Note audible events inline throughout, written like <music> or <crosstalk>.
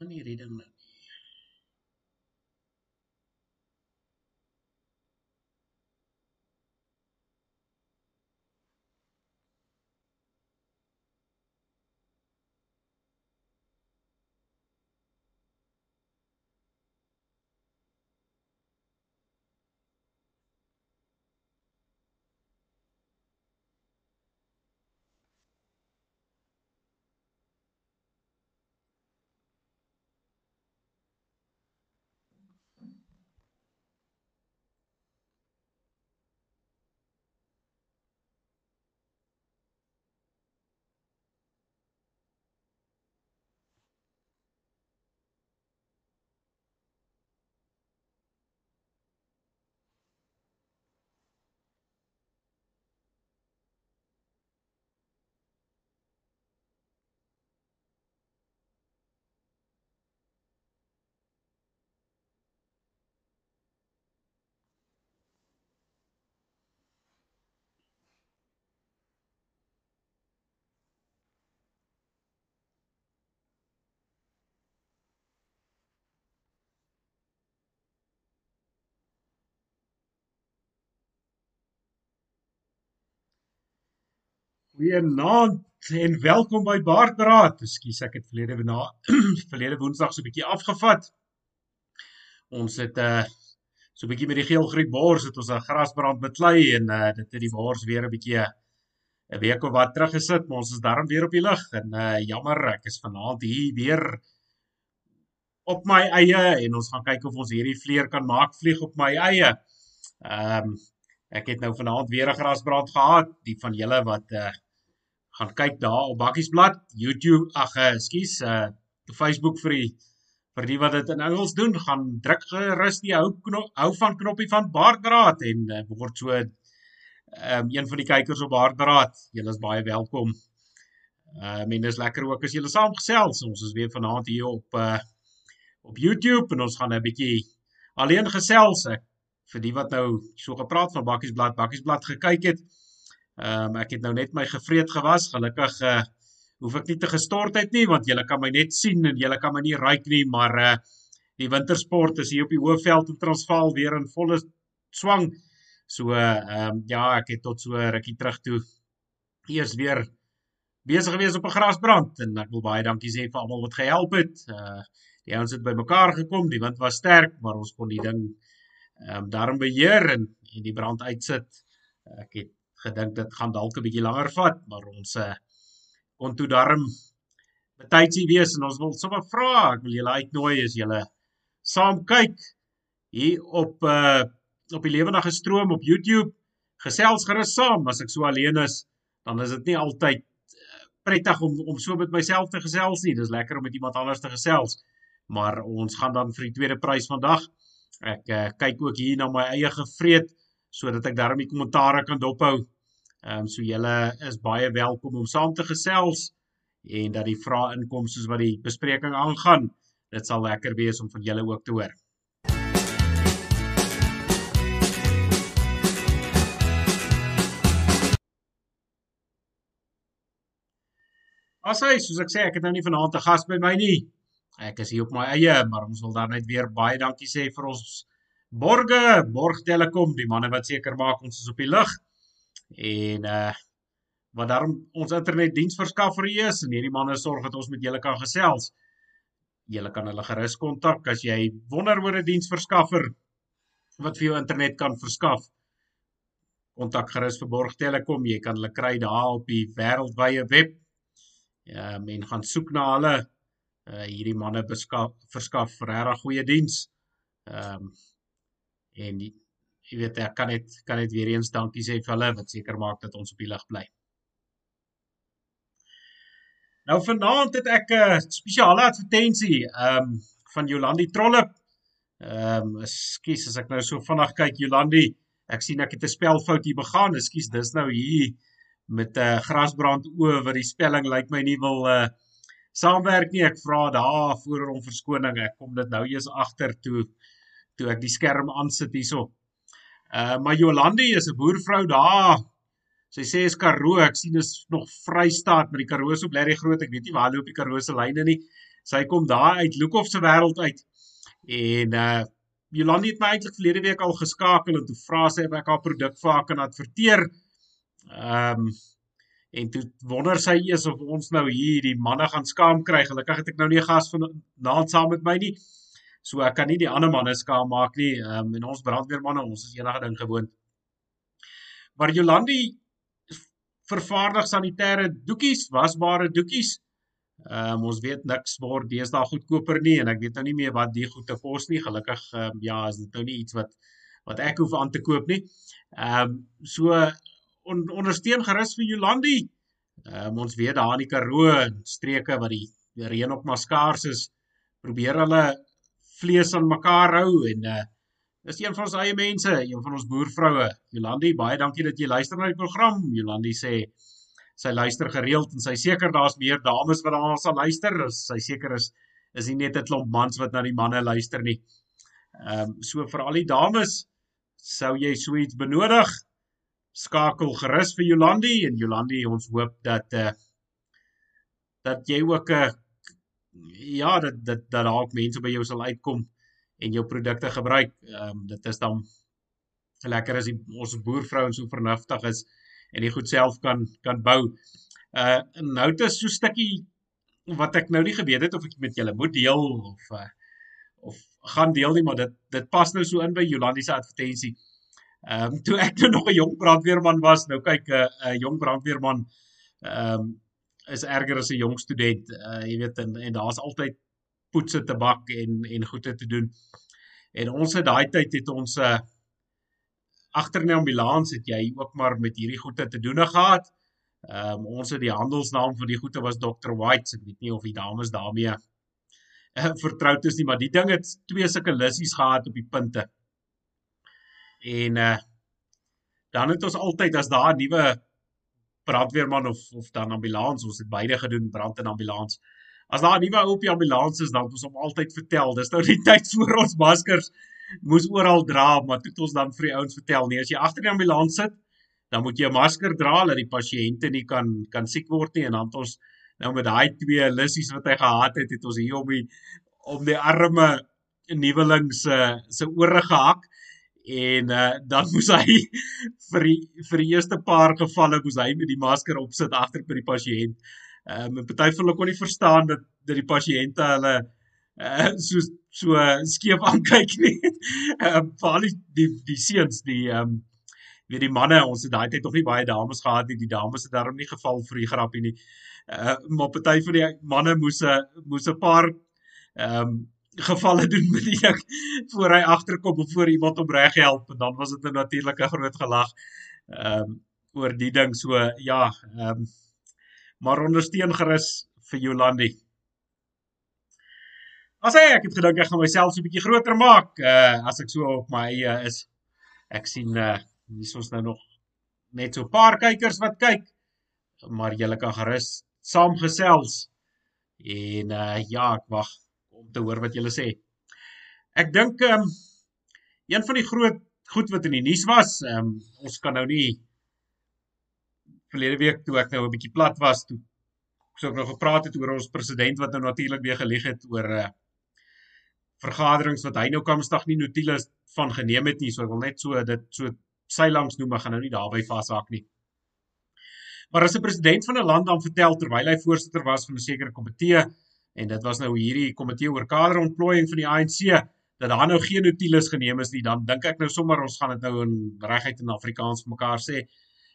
in hierdie ding nou. Goeienaand en welkom by Baardberaad. Ekskuus, ek het verlede na <clears throat> verlede Woensdag so 'n bietjie afgevat. Ons het uh so 'n bietjie met die geelgriep bors het ons 'n grasbrand beklei en uh dit het die bors weer 'n bietjie 'n week of wat terug gesit, maar ons is darm weer op die lug en uh jammer, ek is vanaand hier weer op my eie en ons gaan kyk of ons hierdie vleer kan maak vlieg op my eie. Ehm um, ek het nou vanaand weer 'n grasbrand gehad, die van julle wat uh gaan kyk daar op Bakkiesblad, YouTube, ag ekskuus, uh Facebook vir die vir die wat dit in Engels doen, gaan druk gerus die hou knop hou van knoppie van Baardbraad en uh, word so ehm um, een van die kykers op Baardbraad. Julle is baie welkom. Ehm uh, en dis lekker ook as julle saam gesels. Ons is weer vanaand hier op uh op YouTube en ons gaan 'n bietjie alleen gesels ek vir die wat nou so gepraat van Bakkiesblad, Bakkiesblad gekyk het. Ehm um, ek het nou net my gevreed gewas. Gelukkig uh hoef ek nie te gestort het nie want julle kan my net sien en julle kan my nie ruik nie, maar uh die wintersport is hier op die Hoëveld in Transvaal weer in volle swang. So ehm um, ja, ek het tot so rukkie terug toe eers weer besig gewees op 'n grasbrand en ek wil baie dankie sê vir almal wat gehelp het. Uh die ouens het bymekaar gekom, die wind was sterk, maar ons kon die ding ehm um, daarom beheer en en die brand uitsit. Ek het gedink dit gaan dalk 'n bietjie langer vat, maar ons uh, kon toe darm betydsie wees en ons wil sommer vra, ek wil julle uitnooi as julle saam kyk hier op uh op die lewendige stroom op YouTube. Gesels gerus saam as ek so alleen is, dan is dit nie altyd uh, prettig om om so met myself te gesels nie. Dis lekker om met iemand anders te gesels. Maar ons gaan dan vir die tweede prys vandag. Ek uh, kyk ook hier na my eie gevreet sodat ek daarmee kommentaare kan dophou. Ehm um, so julle is baie welkom om saam te gesels en dat die vrae inkom soos wat die bespreking aangaan. Dit sal lekker wees om van julle ook te hoor. As hy, soos ek sê, ek het nou nie vanaand 'n gas by my nie. Ek is hier op my eie, maar ons wil dan net weer baie dankie sê vir ons borge, Borg Telekom, die manne wat seker maak ons is op die lug. En uh wat daarom ons internetdiensverskaffer is en hierdie manne sorg dat ons met julle kan gesels. Julle kan hulle gerus kontak as jy wonder oor 'n diensverskaffer wat vir jou internet kan verskaf. Kontak gerus vir Borg Telekom, jy kan hulle kry daar op die wêreldwye web. Ja, um, men gaan soek na hulle. Uh hierdie manne beskaf verskaf regtig goeie diens. Ehm um, en die, jy weet ek kan net kan net weer eens dankie sê vir hulle wat seker maak dat ons op die lig bly. Nou vanaand het ek 'n spesiale advertensie ehm um, van Jolandi Trollip. Ehm um, ekskuus as ek nou so vinnig kyk Jolandi, ek sien ek het 'n spelfout hier begaan. Ekskuus, dis nou hier met 'n uh, grasbrand oor wat die spelling lyk my nie wil uh saamwerk nie. Ek vra daar voor om verskoning. Ek kom dit nou eers agter toe toe ek die skerm aansit hierso. Uh maar Jolandi is 'n boervrou daar. Sy sê is Karoo, ek sien is nog Vrystaat, maar die Karoo op baie groot. Ek weet nie waar loop die Karoo se lyne nie. Sy kom daar uit Lukhof se wêreld uit. En uh Jolandi het my eintlik verlede week al geskakel en toe vra sy of ek haar produk vir haar kan adverteer. Ehm um, en toe wonder sy eers of ons nou hier die manne gaan skaam kry. Gelukkig het ek nou nie 'n gas van naand saam met my nie. So ek kan nie die ander manne skaam maak nie. Ehm um, en ons brandweermanne, ons is enige ding gewoond. Maar Jolandi vervaardig sanitêre doekies, wasbare doekies. Ehm um, ons weet niks word deesdae goedkoper nie en ek weet nou nie meer wat die goed te kos nie. Gelukkig um, ja, is dit nou nie iets wat wat ek hoef aan te koop nie. Ehm um, so on, ondersteun gerus vir Jolandi. Ehm um, ons weet daar in die Karoo streke wat die reën op maar skaars is, probeer hulle vlees aan mekaar hou en uh is een van ons eie mense, een van ons boervroue. Jolandi, baie dankie dat jy luister na die program. Jolandi sê sy luister gereeld en sy seker daar's meer dames wat daar sal luister. Sy seker is is nie net 'n klomp mans wat na die manne luister nie. Ehm um, so vir al die dames sou jy so iets benodig, skakel gerus vir Jolandi en Jolandi ons hoop dat uh dat jy ook 'n uh, ja, dat dat dat daar ook mense by jou sal uitkom en jou produkte gebruik. Ehm um, dit is dan lekker as die, ons boervrouens so vernuftig is en dit goed self kan kan bou. Uh nou dit is so 'n stukkie wat ek nou nie geweet het of ek met julle moet deel of uh of gaan deel nie, maar dit dit pas nou so in by Jolandi se advertensie. Ehm um, toe ek nou nog 'n jong brandweerman was, nou kyk 'n uh, 'n uh, jong brandweerman ehm um, is erger as 'n jong student. Uh jy weet en, en daar's altyd poetse te bak en en goeie te doen. En ons het daai tyd het ons 'n uh, agter in die ambulans het jy ook maar met hierdie goeie te doen gehad. Ehm um, ons het die handelsnaam van die goeie was Dr. White. Ek weet nie of die dames daarmee uh, vertroud is nie, maar die ding het twee sulke lissies gehad op die punte. En uh dan het ons altyd as daar nuwe brandweerman of of dan ambulans, ons het beide gedoen brand en ambulans. As daar 'n nuwe ou op die ambulans is, dan het ons hom altyd vertel, dis nou die <laughs> tyd voor ons maskers moes oral dra, maar toe het ons dan vir die ouens vertel, nee, as jy agter die ambulans sit, dan moet jy 'n masker dra dat die pasiënte nie kan kan siek word nie. En dan het ons nou met daai twee lissies wat hy gehad het, het ons hier om die om die arme nuweling se se ore gehak en uh, dan <laughs> moes hy vir die, vir die eerste paar gevalle moes hy met die masker opsit agter by die pasiënt. Ehm um, party van hulle kon nie verstaan dat dat die pasiënte hulle uh, so so skeef aankyk nie. <laughs> Ehm um, veral die die, die seuns die ehm um, weet die manne ons het daai tyd nog nie baie dames gehad nie. Die dames het daarom nie geval vir die grappie nie. Uh maar party van die manne moes 'n moes 'n paar ehm um, gevalle doen met die ding voor hy agterkom of voor iemand om reg help en dan was dit 'n natuurlike groot gelag ehm um, oor die ding so ja ehm um, maar ondersteun gerus vir Jolandi. As hy ek het gedink ek gaan myself so 'n bietjie groter maak uh as ek so op my eie is. Ek sien uh hier is ons nou nog net so 'n paar kykers wat kyk maar julle kan gerus saamgesels en uh ja ek wag om te hoor wat julle sê. Ek dink ehm um, een van die groot goed wat in die nuus was, ehm um, ons kan nou nie verlede week toe ek nou 'n bietjie plat was, toe so ek nog gepraat het oor ons president wat nou natuurlik weer gelieg het oor uh, vergaderings wat hy nou kamstig nie notules van geneem het nie, so ek wil net so dit so sy langs noem, maar gaan nou nie daarby vashak nie. Maar as 'n president van 'n land dan vertel terwyl hy voorsitter was van 'n sekere komitee en dit was nou hierdie komitee oor kaderontplooiing van die ANC dat daar nou geen notules geneem is nie dan dink ek nou sommer ons gaan dit nou in reguit in Afrikaans vir mekaar sê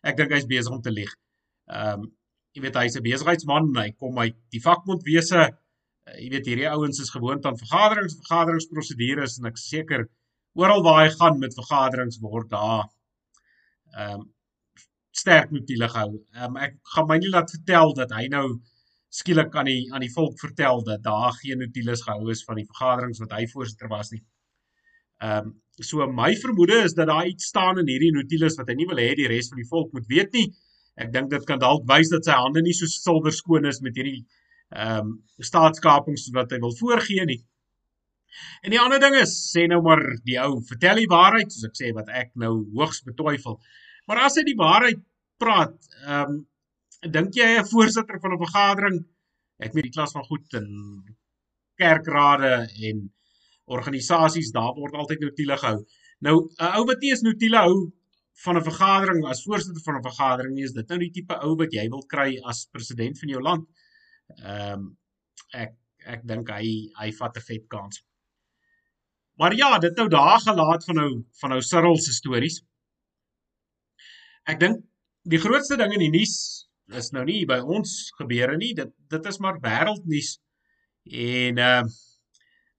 ek dink hy's besig om te lieg. Ehm um, jy weet hy's 'n besigheidsman hy kom uit die vakbondwese uh, jy weet hierdie ouens is gewoond aan vergaderings vergaderingsprosedures en ek seker oral waar hy gaan met vergaderings word daar ehm um, sterk notule gehou. Ehm um, ek gaan my nie laat vertel dat hy nou skielik aan die aan die volk vertel dat daar geen notules gehou is van die vergaderings wat hy voorsitter was nie. Ehm um, so my vermoede is dat daar iets staan in hierdie notules wat hy nie wil hê die res van die volk moet weet nie. Ek dink dit kan dalk wys dat sy hande nie so silwer skoon is met hierdie ehm um, staatskapings wat hy wil voorgee nie. En die ander ding is, sê nou maar die ou, vertel die waarheid soos ek sê wat ek nou hoogs betwyfel. Maar as hy die waarheid praat, ehm um, dink jy 'n voorsitter van 'n vergadering ek weet die klas van goed en kerkrade en organisasies daar word altyd notules gehou. Nou 'n ou wat nie eens notules hou van 'n vergadering as voorsitter van 'n vergadering nie is dit nou die tipe ou wat jy wil kry as president van jou land. Ehm um, ek ek dink hy hy vat 'n vet kans. Maar ja, dit nou daar gelaat van nou van nou Cyril se stories. Ek dink die grootste ding in die nuus is nou nie by ons gebeure nie. Dit dit is maar wêreldnuus. En ehm uh,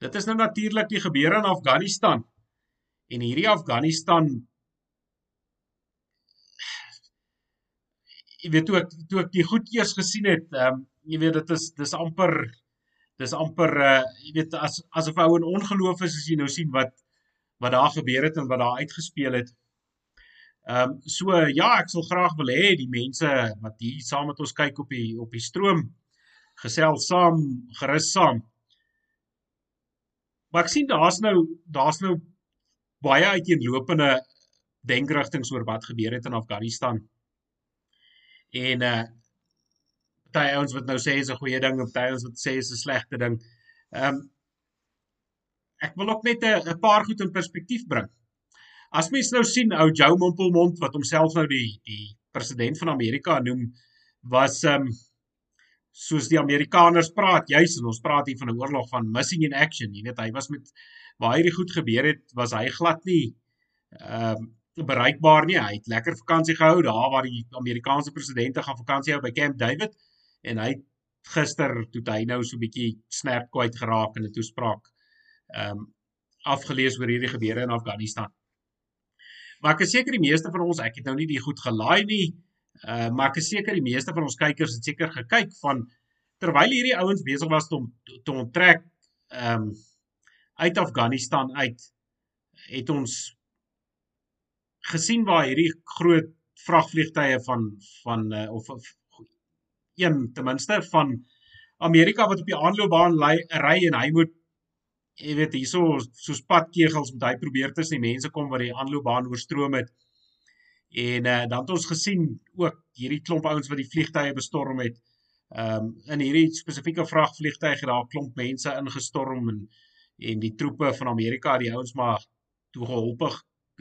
dit is nou natuurlik die gebeure in Afghanistan. En hierdie Afghanistan jy weet toe ek toe ek die goed eers gesien het, ehm um, jy weet dit is dis amper dis amper uh jy weet as asof ou in ongeloof is as jy nou sien wat wat daar gebeur het en wat daar uitgespeel het. Ehm um, so ja, ek sal graag wil hê die mense wat hier saam met ons kyk op die op die stroom gesels saam, gerus saam. Maar ek sien daar's nou daar's nou baie uiteenlopende denkrigtinge oor wat gebeur het in Afghanistan. En uh party ouens wat nou sê is 'n goeie ding party ouens wat sê is 'n slegte ding. Ehm um, ek wil ook net 'n paar goed in perspektief bring. As mens nou sien ou Joe Mompelmond wat homself nou die die president van Amerika noem was ehm um, soos die Amerikaners praat juis en ons praat hier van 'n oorlog van missing in action. Jy weet hy was met waar hierdie goed gebeur het, was hy glad nie ehm um, bereikbaar nie. Hy het lekker vakansie gehou daar waar die Amerikaanse presidente gaan vakansie hou by Camp David en hy gister toe hy nou so 'n bietjie snerp kwyt geraak in 'n toespraak ehm um, afgelees oor hierdie gebeure in Afghanistan. Maar ek is seker die meeste van ons, ek het nou nie die goed gelaai nie, uh maar ek is seker die meeste van ons kykers het seker gekyk van terwyl hierdie ouens besig was om te onttrek ehm um, uit Afghanistan uit het ons gesien waar hierdie groot vragvliegtye van van uh, of, of een ten minste van Amerika wat op die aanloopbaan ry en hy moet jy weet hierso soos padkegels moet hy probeer tussen die mense kom wat die aanloopbaan oorstroom het. En uh, dan het ons gesien ook hierdie klomp ouens wat die vliegtye bestorm het. Ehm um, in hierdie spesifieke vragvliegtuig het daar klomp mense ingestorm en en die troepe van Amerika het die ouens maar toe geholpig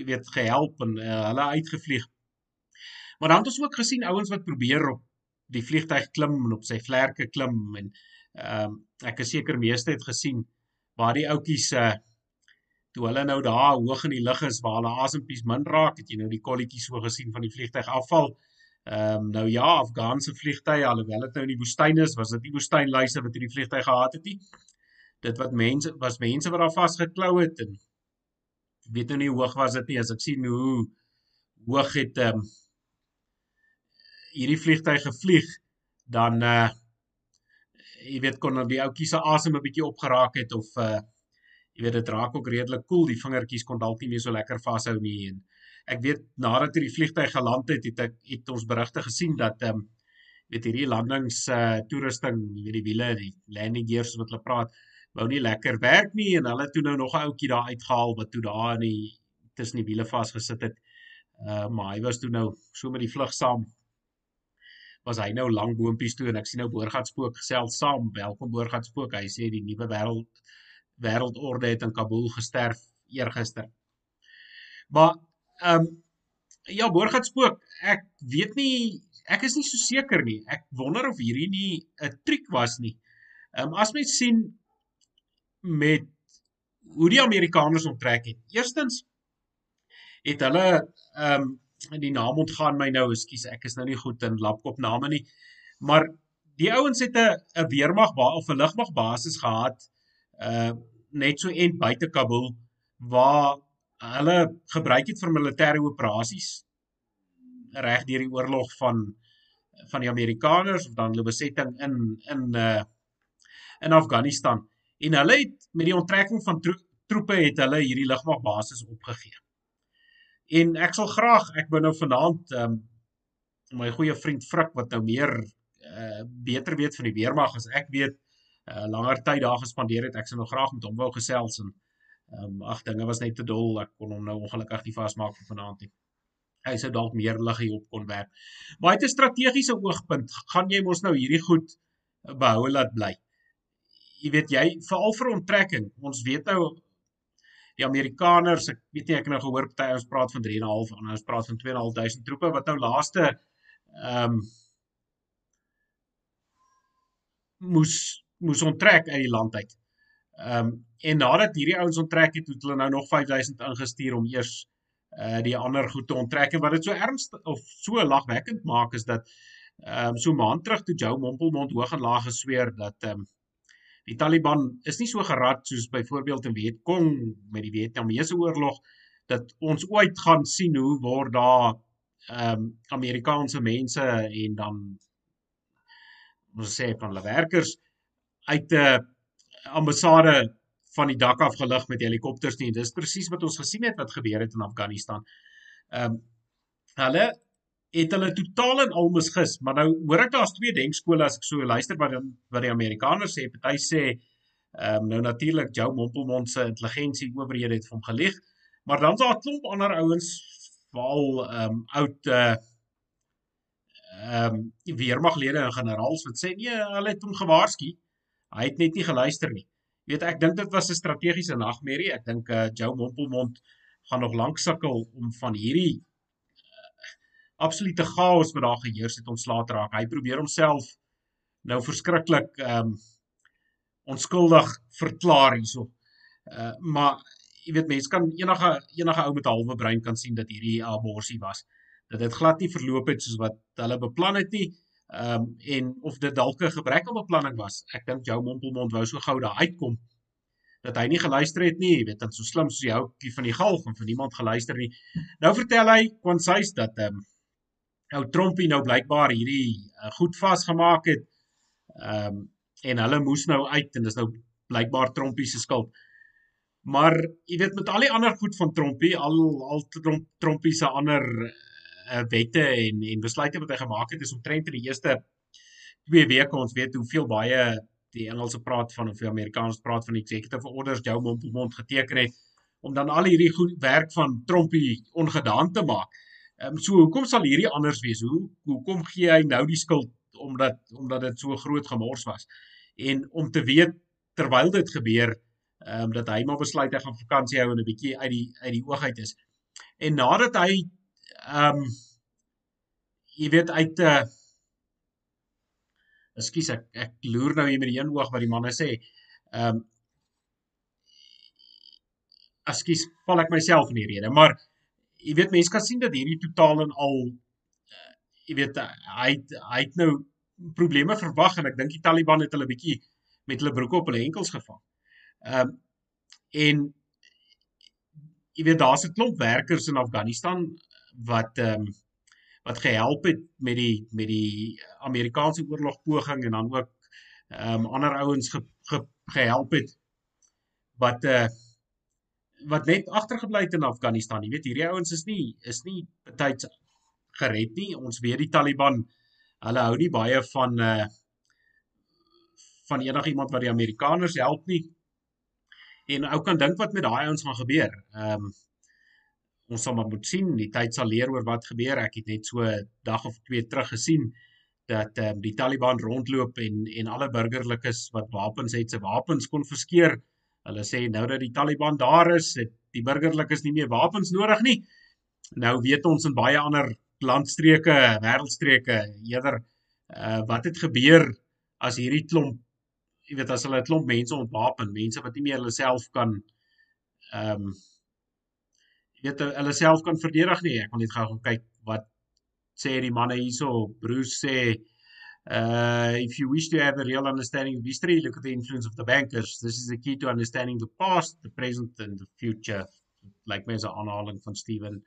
weet gehelp en uh, hulle uitgevlieg. Maar dan het ons ook gesien ouens wat probeer op die vliegtyg klim en op sy vlerke klim en ehm um, ek is seker meeste het gesien waar die ouetjies uh toe hulle nou daar hoog in die lug is waar hulle asempies min raak, het jy nou die kolletjies so gesien van die vliegtyg afval. Ehm um, nou ja, Afghaanse vliegtye alhoewel dit nou in die woestyn is, was dit nie woestynluise wat hierdie vliegtyg gehad het nie. Dit wat mense was mense wat daar vasgeklou het en weet nou nie hoe hoog was dit nie as ek sien hoe hoog het ehm um, hierdie vliegtuig gevlieg dan uh jy weet kon die ouetjie se asem 'n bietjie opgeraak het of uh jy weet dit raak ook redelik koel cool. die vingertjies kon dalk nie meer so lekker vashou nie en ek weet nadat hierdie vliegtuig geland het het ek het ons berigte gesien dat ehm um, weet hierdie landings uh toerusting jy weet die wiele die landing gears wat hulle praat wou nie lekker werk nie en hulle toe nou nog 'n ouetjie daar uitgehaal wat toe daar in die tussen die wiele vasgesit het. Uh maar hy was toe nou so met die vlug saam. Was hy nou lank boontjies toe en ek sien nou Boorgatspook gesels saam. Welkom Boorgatspook. Hy sê die nuwe wêreld wêreldorde het in Kabul gesterf eergister. Maar ehm um, ja Boorgatspook, ek weet nie ek is nie so seker nie. Ek wonder of hierdie nie 'n triek was nie. Ehm um, as mens sien met hoe die Amerikaners onttrek het. Eerstens het hulle ehm um, die naam ontgaan my nou, ekskuus, ek is nou nie goed in lapkop name nie. Maar die ouens het 'n 'n weermag of 'n lugmagbasis gehad uh net so en buite Kabul waar hulle gebruik het vir militêre operasies reg deur die oorlog van van die Amerikaners of dan hulle besetting in in uh in Afghanistan en hulle het met die onttrekking van tro troepe het hulle hierdie lugmagbasis opgegee. En ek sal graag ek wou nou vanaand ehm um, my goeie vriend Frik wat nou meer uh beter weet van die weermag as ek weet uh langer tyd daar gespandeer het ek sou nou graag met hom wou gesels en ehm um, ag dinge was net te dol ek kon hom nou ongelukkig nie vasmaak vir vanaand nie. Hy sou dalk meer lig hier op kon werk. Maar uit 'n strategiese oogpunt gaan jy mos nou hierdie goed behou laat bly jy weet jy veral vir onttrekking. Ons weet nou die Amerikaners, ek weet nie ek het nou gehoor party ons praat van 3.5 en ons praat van 2.500 troepe wat nou laaste ehm um, moes moes onttrek uit die land uit. Ehm um, en nadat hierdie ouens onttrek het, het hulle nou nog 5000 ingestuur om eers uh die ander goed te onttrek en wat dit so ernstig of so lagwekkend maak is dat ehm um, so maand terug toe Joe Mompelmond hoog en laag gesweer dat ehm um, die Taliban is nie so gerad soos byvoorbeeld in Vietcong met die Vietnamese oorlog dat ons ooit gaan sien hoe word daar ehm um, Amerikaanse mense en dan ons sê van hulle werkers uit 'n uh, ambassade van die dak af gelig met helikopters nie. Dis presies wat ons gesien het wat gebeur het in Afghanistan. Ehm um, hulle het hulle totaal en al misgis, maar nou hoor ek daar's twee denkskole as ek so luister wat dan wat die Amerikaners sê, party sê ehm um, nou natuurlik Joe Mompelmond se intelligensie owerhede het vir hom gelieg, maar dan's daar 'n klomp ander ouens veral ehm um, oud uh ehm um, weermaglede en generaals wat sê nee, hulle het hom gewaarsku. Hy het net nie geluister nie. Jy weet ek dink dit was 'n strategiese nagmerrie. Ek dink uh Joe Mompelmond gaan nog lank sukkel om van hierdie absolute chaos wat daar geheers het ontslae te raak. Hy probeer homself nou verskriklik ehm um, onskuldig verklaar hierso. Uh maar jy weet mense kan enige enige ou met 'n halwe brein kan sien dat hierdie abortus was. Dat dit glad nie verloop het soos wat hulle beplan het nie. Ehm um, en of dit dalk 'n gebrek aan beplanning was. Ek dink Jou Mompelmond wou so gou daar uitkom dat hy nie geluister het nie, jy weet, dan so slim soos die houtjie van die galg en vir niemand geluister nie. Nou vertel hy kwansuis dat ehm um, ou Trompie nou blykbaar hierdie uh, goed vasgemaak het. Ehm um, en hulle moes nou uit en dis nou blykbaar Trompie se skuld. Maar jy weet met al die ander goed van Trompie, al al Tromp, Trompie se ander uh, wette en en besluite wat hy gemaak het is omtrent in die eerste twee weke ons weet hoeveel baie die Engelse praat van of die Amerikaners praat van executive orders jou mond op mond geteken het om dan al hierdie goed werk van Trompie ongedaan te maak. Ehm um, so hoekom sal hierdie anders wees? Hoe hoekom gee hy nou die skuld omdat omdat dit so groot gemors was? En om te weet terwyl dit gebeur, ehm um, dat hy maar besluit hy gaan vakansie hou en 'n bietjie uit die uit die oog uit is. En nadat hy ehm um, jy weet uit 'n uh, Ekskuus ek ek loer nou hier met die een oog wat die manne sê. Ehm um, Ekskuus, val ek myself in die rede, maar jy weet mense kan sien dat hierdie totaal en al uh, jy weet hy hy het nou probleme verwag en ek dink die Taliban het hulle bietjie met hulle broeke op hulle enkels gevang. Ehm um, en jy weet daar's 'n klomp werkers in Afghanistan wat ehm um, wat gehelp het met die met die Amerikaanse oorlogpoging en dan ook ehm um, ander ouens ge, ge, gehelp het wat uh wat net agtergebly het in Afghanistan. Jy weet hierdie ouens is nie is nie betyds gered nie. Ons weet die Taliban hulle hou nie baie van uh van enigiemand wat die Amerikaners help nie. En ou kan dink wat met daai ouens gaan gebeur. Ehm um, ons sal maar moet sien. Die tyd sal leer oor wat gebeur. Ek het net so dag of twee terug gesien dat ehm um, die Taliban rondloop en en alle burgerlikes wat wapens het, se wapens kon verskeer. Hulle sê nou dat die Taliban daar is, het die burgerlikes nie meer wapens nodig nie. Nou weet ons in baie ander landstreke, wêreldstreke, eerder uh wat het gebeur as hierdie klomp jy weet as hulle 'n klomp mense ontwapen, mense wat nie meer hulle self kan ehm um, weet hulle self kan verdedig nie. Ek wil net gou gaan kyk wat sê die manne hierso. Bruce sê Uh, if you wish to have a real understanding of history, look at the influence of the bankers. This is the key to understanding the past, the present, and the future. Like mense aanhaling van Steven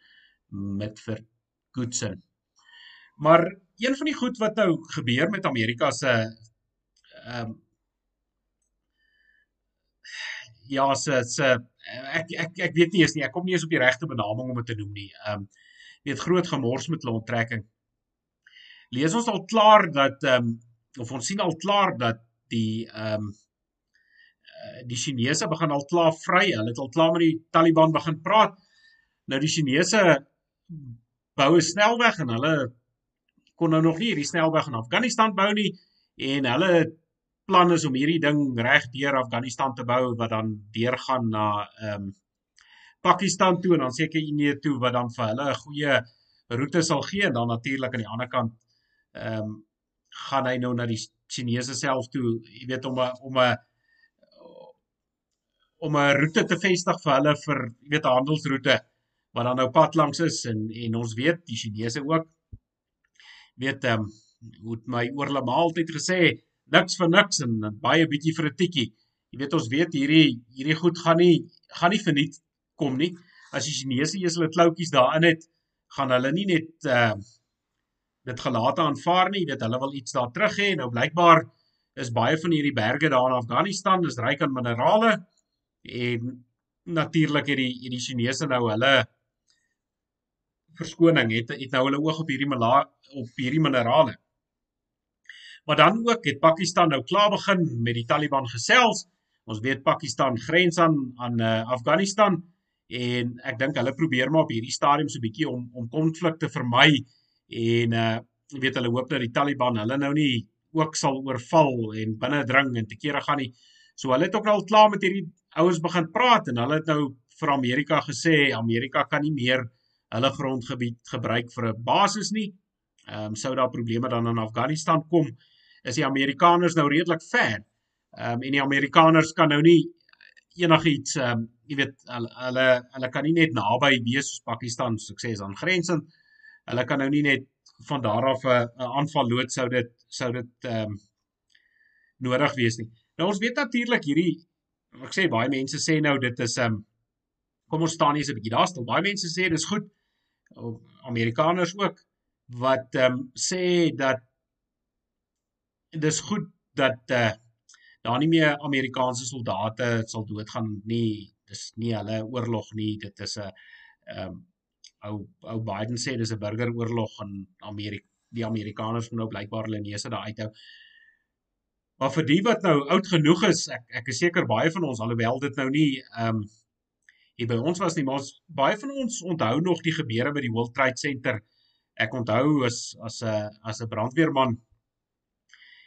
Mitford Goodson. Maar een van die goed wat nou gebeur met Amerika se ehm um, ja, se se ek ek ek weet nie eens nie, ek kom nie eens op die regte benaming om dit te noem nie. Ehm um, weet groot gemors met hulle onttrekking lees ons al klaar dat ehm um, of ons sien al klaar dat die ehm um, die Chinese begin al klaar vry. Hulle het al klaar met die Taliban begin praat. Nou die Chinese bou 'n snelweg en hulle kon nou nog nie hierdie snelweg in Afghanistan bou nie en hulle plan is om hierdie ding reg deur Afghanistan te bou wat dan deurgaan na ehm um, Pakistan toe en dan seker Indië toe wat dan vir hulle 'n goeie roete sal gee en dan natuurlik aan die ander kant ehm um, gaan hy nou na die Chinese self toe, jy weet om 'n om 'n om 'n roete te vestig vir hulle vir jy weet 'n handelsroete wat dan nou pad langs is en en ons weet die Chinese ook weet ehm um, hoe my oorlema altyd gesê niks vir niks en baie bietjie vir 'n tikkie. Jy weet ons weet hierdie hierdie goed gaan nie gaan nie verniet kom nie. As die Chinese eers hulle kloutjies daarin het, gaan hulle nie net ehm uh, dit gelate aanvaar nie, weet hulle wil iets daar terug hê. Nou blykbaar is baie van hierdie berge daar in Afghanistan is ryk aan minerale en natuurlik het die hierdie Chinese nou hulle verskoning het het nou hulle oog op hierdie op hierdie minerale. Maar dan ook het Pakistan nou klaar begin met die Taliban gesels. Ons weet Pakistan grens aan aan uh, Afghanistan en ek dink hulle probeer maar op hierdie stadium so 'n bietjie om om konflik te vermy en uh weet hulle hoop dat die Taliban hulle nou nie ook sal oorval en binne dring en te kere gaan nie. So hulle het ook al klaar met hierdie ouens begin praat en hulle het nou vir Amerika gesê Amerika kan nie meer hulle grondgebied gebruik vir 'n basis nie. Ehm um, sou daar probleme dan in Afghanistan kom, is die Amerikaners nou redelik ver. Ehm um, en die Amerikaners kan nou nie enigiets ehm um, jy weet hulle hulle kan nie net naby wees soos Pakistan sukses aan grensend. Hulle kan nou nie net van daar af 'n aanval lood sou dit sou dit ehm um, nodig wees nie. Nou ons weet natuurlik hierdie ek sê baie mense sê nou dit is ehm um, kom ons staan hier 'n bietjie daar stil. Baie mense sê dis goed. Amerikaners ook wat ehm um, sê dat dis goed dat eh uh, daar nie meer Amerikaanse soldate sal doodgaan nie. Dis nie hulle oorlog nie. Dit is 'n ehm um, ou ou Biden sê dis 'n burgeroorlog in Amerika. Die Amerikaners moet nou blykbaar hulle neuse daar uithou. Maar vir die wat nou oud genoeg is, ek ek is seker baie van ons alhoewel dit nou nie ehm um, hier by ons was nie, maar ons, baie van ons onthou nog die gebeure by die World Trade Center. Ek onthou as as 'n as 'n brandweerman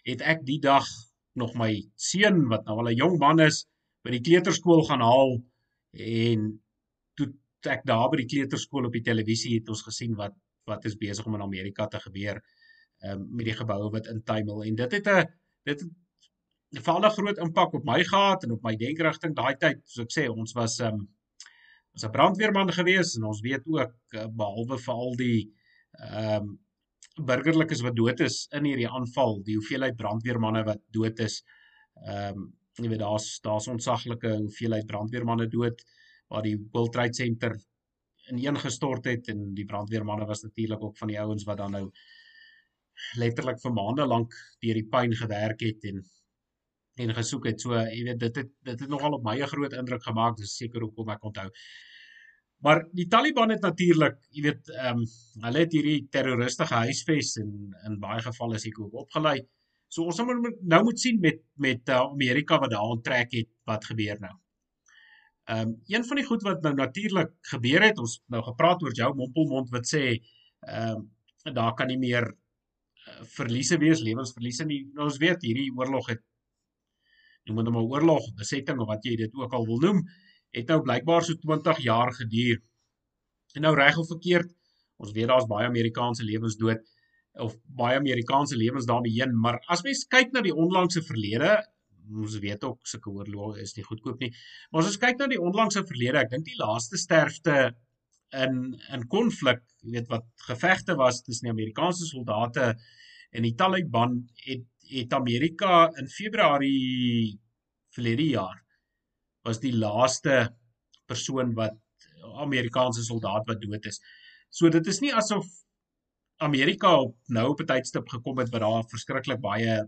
het ek die dag nog my seun wat nou al 'n jong man is by die kleuterskool gaan haal en toe ek daar by die kleuterskool op die televisie het ons gesien wat wat is besig om in Amerika te gebeur um, met die geboue wat intuimel en dit het 'n dit het 'n valle groot impak op my gehad en op my denkrigting daai tyd soos ek sê ons was um, was 'n brandweerman gewees en ons weet ook eh, behalwe vir al die ehm um, burgerlikes wat dood is in hierdie aanval, die hoeveelheid brandweermanne wat dood is. Ehm um, jy weet daar's daar's ontsaglike hoeveelheid brandweermanne dood waar die World Trade Center ineengestort het en die brandweermanne was natuurlik ook van die ouens wat dan nou letterlik vir maande lank deur die pyn gewerk het en en gesoek het. So jy weet dit het dit het nogal op my 'n groot indruk gemaak. Dis seker hoekom ek onthou. Maar die Taliban het natuurlik, jy weet, ehm um, hulle het hierdie terroriste gehuisves en in baie gevalle is ek ook opgelei. So ons moet nou moet sien met met uh, Amerika wat daar onttrek het, wat gebeur nou. Ehm um, een van die goed wat nou natuurlik gebeur het, ons nou gepraat oor jou mompelmond wat sê ehm um, daar kan nie meer uh, verliese wees, lewensverliese nie. Nou ons weet hierdie oorlog het noem dit maar oorlog, besetting of wat jy dit ook al wil noem, het nou blykbaar so 20 jaar geduur. En nou reg of verkeerd, ons weet daar's baie Amerikaanse lewens dood of baie Amerikaanse lewens daarmee heen, maar as mens kyk na die onlangse verlede, ons weet ook sulke oorloë is nie goedkoop nie. Maar as ons kyk na die onlangse verlede, ek dink die laaste sterfte in in konflik, jy weet wat gevegte was tussen die Amerikaanse soldate en die Taliban het het Amerika in Februarie verlede jaar was die laaste persoon wat Amerikaanse soldaat wat dood is. So dit is nie asof Amerika op nou op 'n tydstip gekom het wat daar verskriklik baie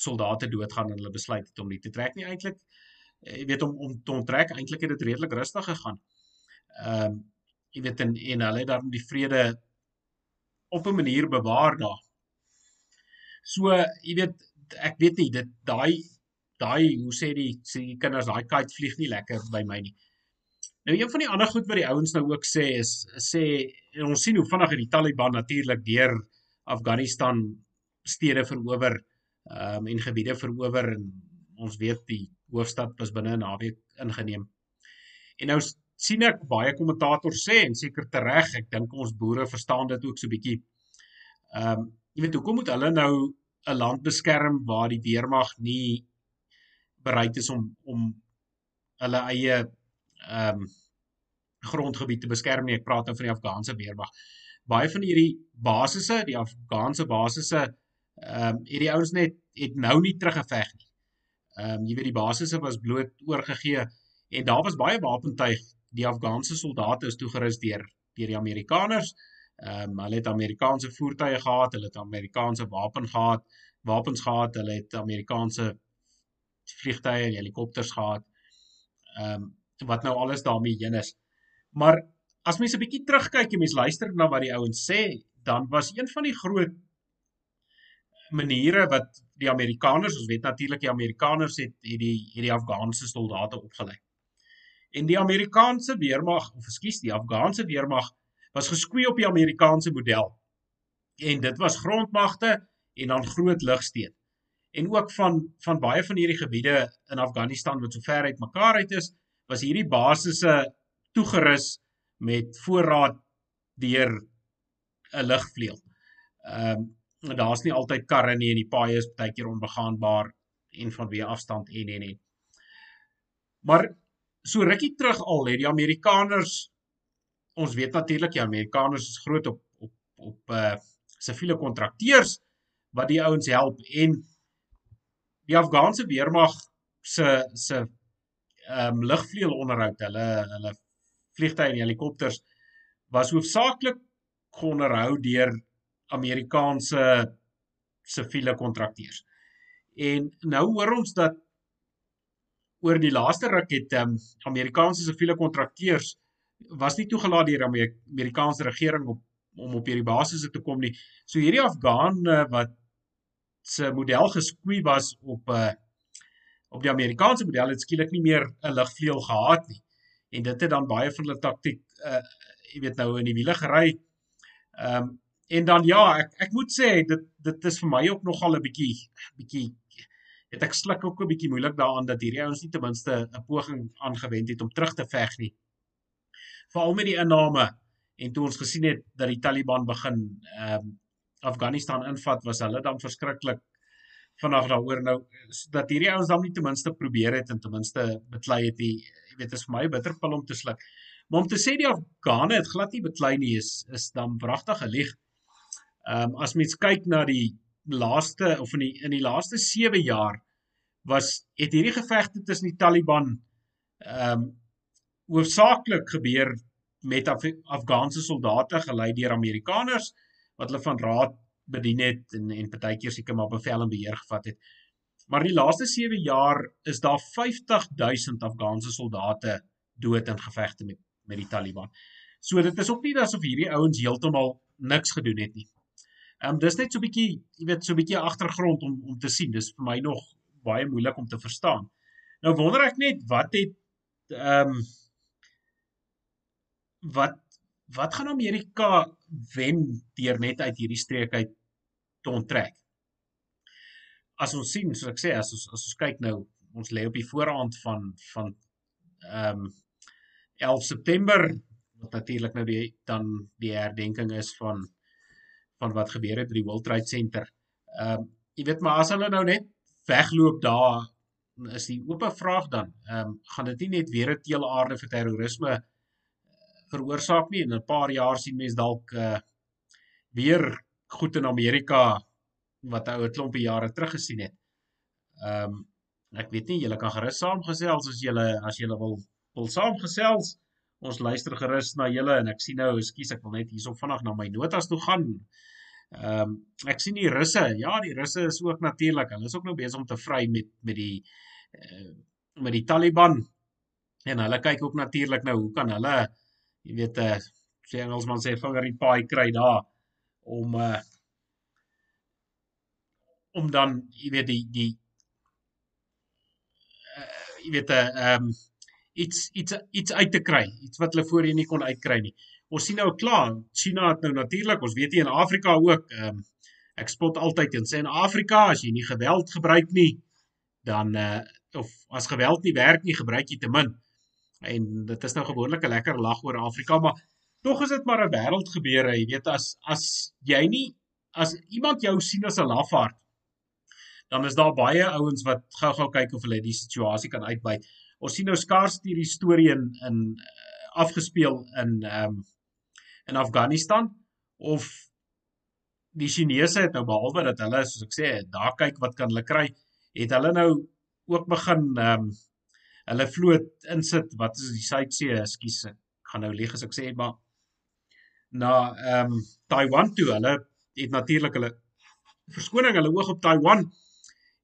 soldate doodgaan en hulle besluit het om nie te trek nie eintlik. Eh, jy weet om om te onttrek eintlik het dit redelik rustig gegaan. Ehm um, jy weet en, en hulle het dan die vrede op 'n manier bewaar daar. So, jy weet, ek weet nie dit daai daai hoe sê die sê die kinders daai kite vlieg nie lekker by my nie. Nou een van die ander goed wat die ouens nou ook sê is sê ons sien hoe vinnig die Taliban natuurlik deur Afghanistan stede verower ehm um, en gebiede verower en ons weet die hoofstad was binne 'n naweek ingeneem. En nou sien ek baie kommentators sê en seker tereg, ek dink ons boere verstaan dit ook so bietjie. Ehm um, jy weet hoekom moet hulle nou 'n land beskerm waar die weermag nie bereid is om om hulle eie ehm um, grondgebied te beskerm nie. Ek praat nou van die Afghaanse weermag. Baie van hierdie basisse, die Afghaanse basisse, ehm um, hierdie ouens net het nou nie teruggeveg nie. Ehm um, jy weet die basisse was bloot oorgegee en daar was baie wapentuig. Die Afghaanse soldate is toegerus deur deur die Amerikaners. Ehm um, hulle het Amerikaanse voertuie gehad, hulle het Amerikaanse wapen gehad, wapens gehad, hulle het Amerikaanse vliegtye en helikopters gehad. Ehm um, wat nou alles daarmee heen is. Maar as mens 'n bietjie terugkyk en mens luister na wat die ouens sê, dan was een van die groot maniere wat die Amerikaners, ons weet natuurlik die Amerikaners het het die het die Afghaanse soldate opgelei. En die Amerikaanse weermag, of ekskuus, die Afghaanse weermag was geskwee op die Amerikaanse model. En dit was grondmagte en dan groot lugsteen. En ook van van baie van hierdie gebiede in Afghanistan wat so ver uit mekaar uit is, was hierdie basisse toegerus met voorraad deur 'n lugvleuel. Ehm um, daar's nie altyd karre nie en die paaie is baie keer onbegaanbaar en vanweë afstand en en en. Maar so rukkie terug al het die Amerikaners ons weet natuurlik die Amerikaners is groot op op op uh siviele kontrakteurs wat die ouens help en die Afghaanse weermag se se ehm um, lugvleuel onderhoud hulle hulle vliegtye en helikopters was hoofsaaklik onderhou deur Amerikaanse siviele kontrakteurs. En nou hoor ons dat oor die laaste ruk het um, Amerikaanse siviele kontrakteurs was nie toegelaat deur die Amerikaanse regering op om op hierdie basisse te kom nie. So hierdie Afghaan wat se model geskwee was op 'n uh, op die Amerikaanse model het skielik nie meer 'n lugvleuel gehad nie en dit het dan baie van hulle taktik uh jy weet nou in die wiele gery. Ehm um, en dan ja, ek ek moet sê dit dit is vir my ook nogal 'n bietjie bietjie het ek sluk ook 'n bietjie moeilik daaraan dat hierdie ouens nie ten minste 'n poging aangewend het om terug te veg nie. Veral met die inname en toe ons gesien het dat die Taliban begin ehm um, Afghanistan invat, was hulle dan verskriklik vanaf daaroor nou dat hierdie ouens dan nie ten minste probeer het en ten minste beklei het die jy weet, is vir my 'n bitterpil om te sluk. Maar om te sê die Afghane het glad nie beklei nie is is dan wragtig gelieg. Ehm um, as mens kyk na die laaste of in die in die laaste 7 jaar was het hierdie gevegte tussen die Taliban ehm um, hoofsaaklik gebeur met Af Afghaanse soldate gelei deur Amerikaners wat hulle van raad bedien het en en partykeer seker maar bevel en beheer gevat het. Maar in die laaste 7 jaar is daar 50000 Afghaanse soldate dood in gevegte met met die Taliban. So dit is ook nie asof hierdie ouens heeltemal niks gedoen het nie. Ehm um, dis net so 'n bietjie, jy weet, so 'n bietjie agtergrond om om te sien. Dis vir my nog baie moeilik om te verstaan. Nou wonder ek net wat het ehm um, wat wat gaan Amerika wen deur net uit hierdie streek uit te onttrek? as ons sien, soos ek sê, as ons as ons kyk nou, ons lê op die voorhand van van ehm um, 11 September wat natuurlik nou die dan die herdenking is van van wat gebeur het by die World Trade Center. Ehm um, jy weet maar as hulle nou net wegloop daar is die oop vraag dan, ehm um, gaan dit nie net weer 'n teelaarde vir terrorisme eh, veroorsaak nie en in 'n paar jaar sien mense dalk uh, weer goed in Amerika wat ou 'n klompie jare terug gesien het. Ehm um, ek weet nie julle kan gerus saamgesels as julle as julle wil wil saamgesels. Ons luister gerus na julle en ek sien nou, ekskuus, ek wil net hierso vinnig na my notas toe gaan. Ehm um, ek sien die russe. Ja, die russe is ook natuurlik. Hulle is ook nou besig om te vry met met die uh, met die Taliban. En hulle kyk ook natuurlik nou hoe kan hulle jy weet 'n uh, sê Engelsman sê vinger in paai kry daar om uh, om dan jy weet die die uh, jy weet 'n uh, ehm um, iets iets iets uit te kry, iets wat hulle voorheen nie kon uitkry nie. Ons sien nou klaar, China het nou natuurlik, ons weet hier in Afrika ook ehm um, ek spot altyd en sê in Afrika as jy nie geweld gebruik nie, dan uh of as geweld nie werk nie, gebruik jy te min. En dit is nou gewoonlik 'n lekker lag oor Afrika, maar tog is dit maar 'n wêreld gebeure, jy weet as as jy nie as iemand jou sien as 'n lafaard, dan is daar baie ouens wat gou-gou kyk of hulle die situasie kan uitbuit. Ons sien nou skaars hierdie storie in in uh, afgespeel in ehm um, in Afghanistan of die Chinese het nou behalwe dat hulle soos ek sê, daar kyk wat kan hulle kry, het hulle nou ook begin ehm um, hulle vloot insit wat is die Suidsee, ekskuus, ek gaan nou lieg as ek sê maar na ehm um, Taiwan toe. Hulle het natuurlik hulle verskoning hulle oog op Taiwan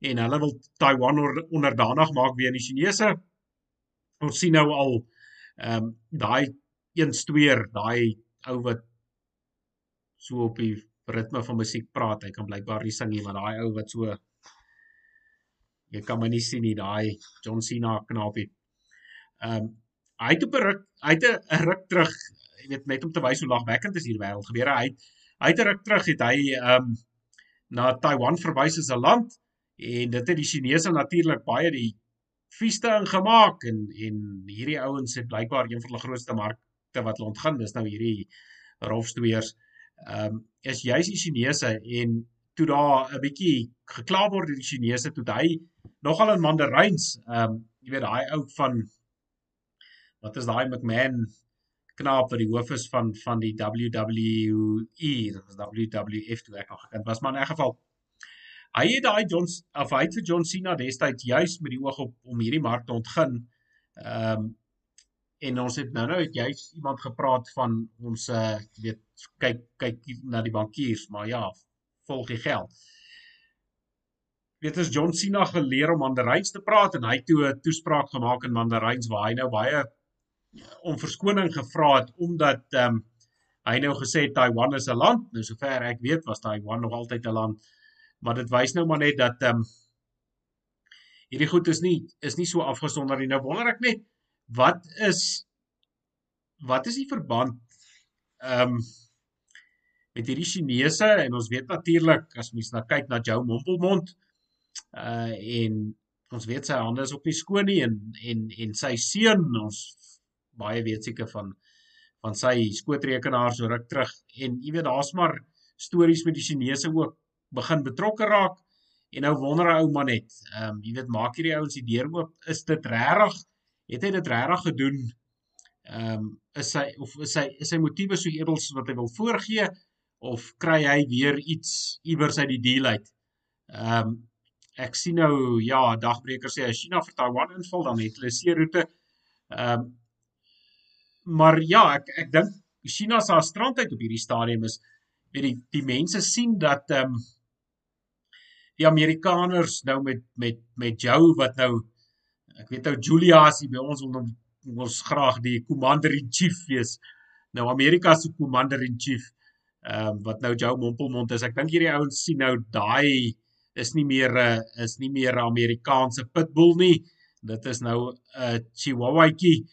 en hulle wil Taiwan onderdanig maak weer aan die Chinese. Ons sien nou al ehm um, daai een stoer, daai ou wat so op die ritme van musiek praat. Hy kan blykbaar nie sing nie, maar daai ou wat so jy kan my nie sien nie, daai John Cena knapie. Ehm um, hy het op 'n ruk, hy het 'n ruk terug, jy weet net om te wys hoe lagwekkend is hier wêreld gebeur. Hy het hy het 'n ruk terug het hy ehm um, na Taiwan verwys as 'n land en dit het die Chinese natuurlik baie die vieste ingemaak en en hierdie ouens het blykbaar een van hulle grootste markte wat hulle ontgin dis nou hierdie rofstweers. Ehm um, is juis die Chinese en toe daar 'n bietjie gekla word deur die Chinese toe hy nogal in Mandaryns, ehm um, jy weet daai ou van wat is daai McMahon knaap wat die hoof is van van die WWE, dit was WWF toe ek nog gekend was, maar in 'n geval hy het daai John of hy het vir John Cena destyds juis met die oog op om hierdie mark te ontgin. Ehm um, en ons het nou nou het juis iemand gepraat van ons uh weet kyk kyk na die bankiers, maar ja, volg die geld. Weet as John Cena geleer om Mandaryns te praat en hy toe 'n toespraak gemaak in Mandaryns waar hy nou baie om verskoning gevra het omdat ehm um, hy nou gesê Taiwan is 'n land. Nou sover ek weet was Taiwan nog altyd 'n land. Maar dit wys nou maar net dat ehm um, hierdie goed is nie is nie so afgesonder nie. Nou wonder ek net wat is wat is die verband ehm um, met hierdie Chinese en ons weet natuurlik as mens na kyk na Joe Mompelmond uh en ons weet sy hande is ook nie skoon nie en en en sy seun ons baie weet seker van van sy skootrekenaar so ruk terug en jy weet daar's maar stories met die Chinese ook begin betrokke raak en nou wonder 'n ou man net ehm um, jy weet maak hierdie ouens die deur oop? Is dit regtig het hy dit regtig gedoen? Ehm um, is sy of is sy is sy motiewe so edels wat hy wil voorgee of kry hy weer iets iewers uit die deal uit? Ehm um, ek sien nou ja dagbreker sê as China vir Taiwan inval dan het hulle see roete ehm um, maar ja, ek ek dink China se strandheid op hierdie stadium is weet die die mense sien dat ehm um, die Amerikaners nou met met met Joe wat nou ek weet ou Julia as by ons wil ons graag die commander in chief wees. Nou Amerika se commander in chief ehm um, wat nou Joe Mompelmond is. Ek dink hierdie ouens sien nou daai is nie meer 'n uh, is nie meer 'n Amerikaanse pitbull nie. Dit is nou 'n uh, Chihuahuaitjie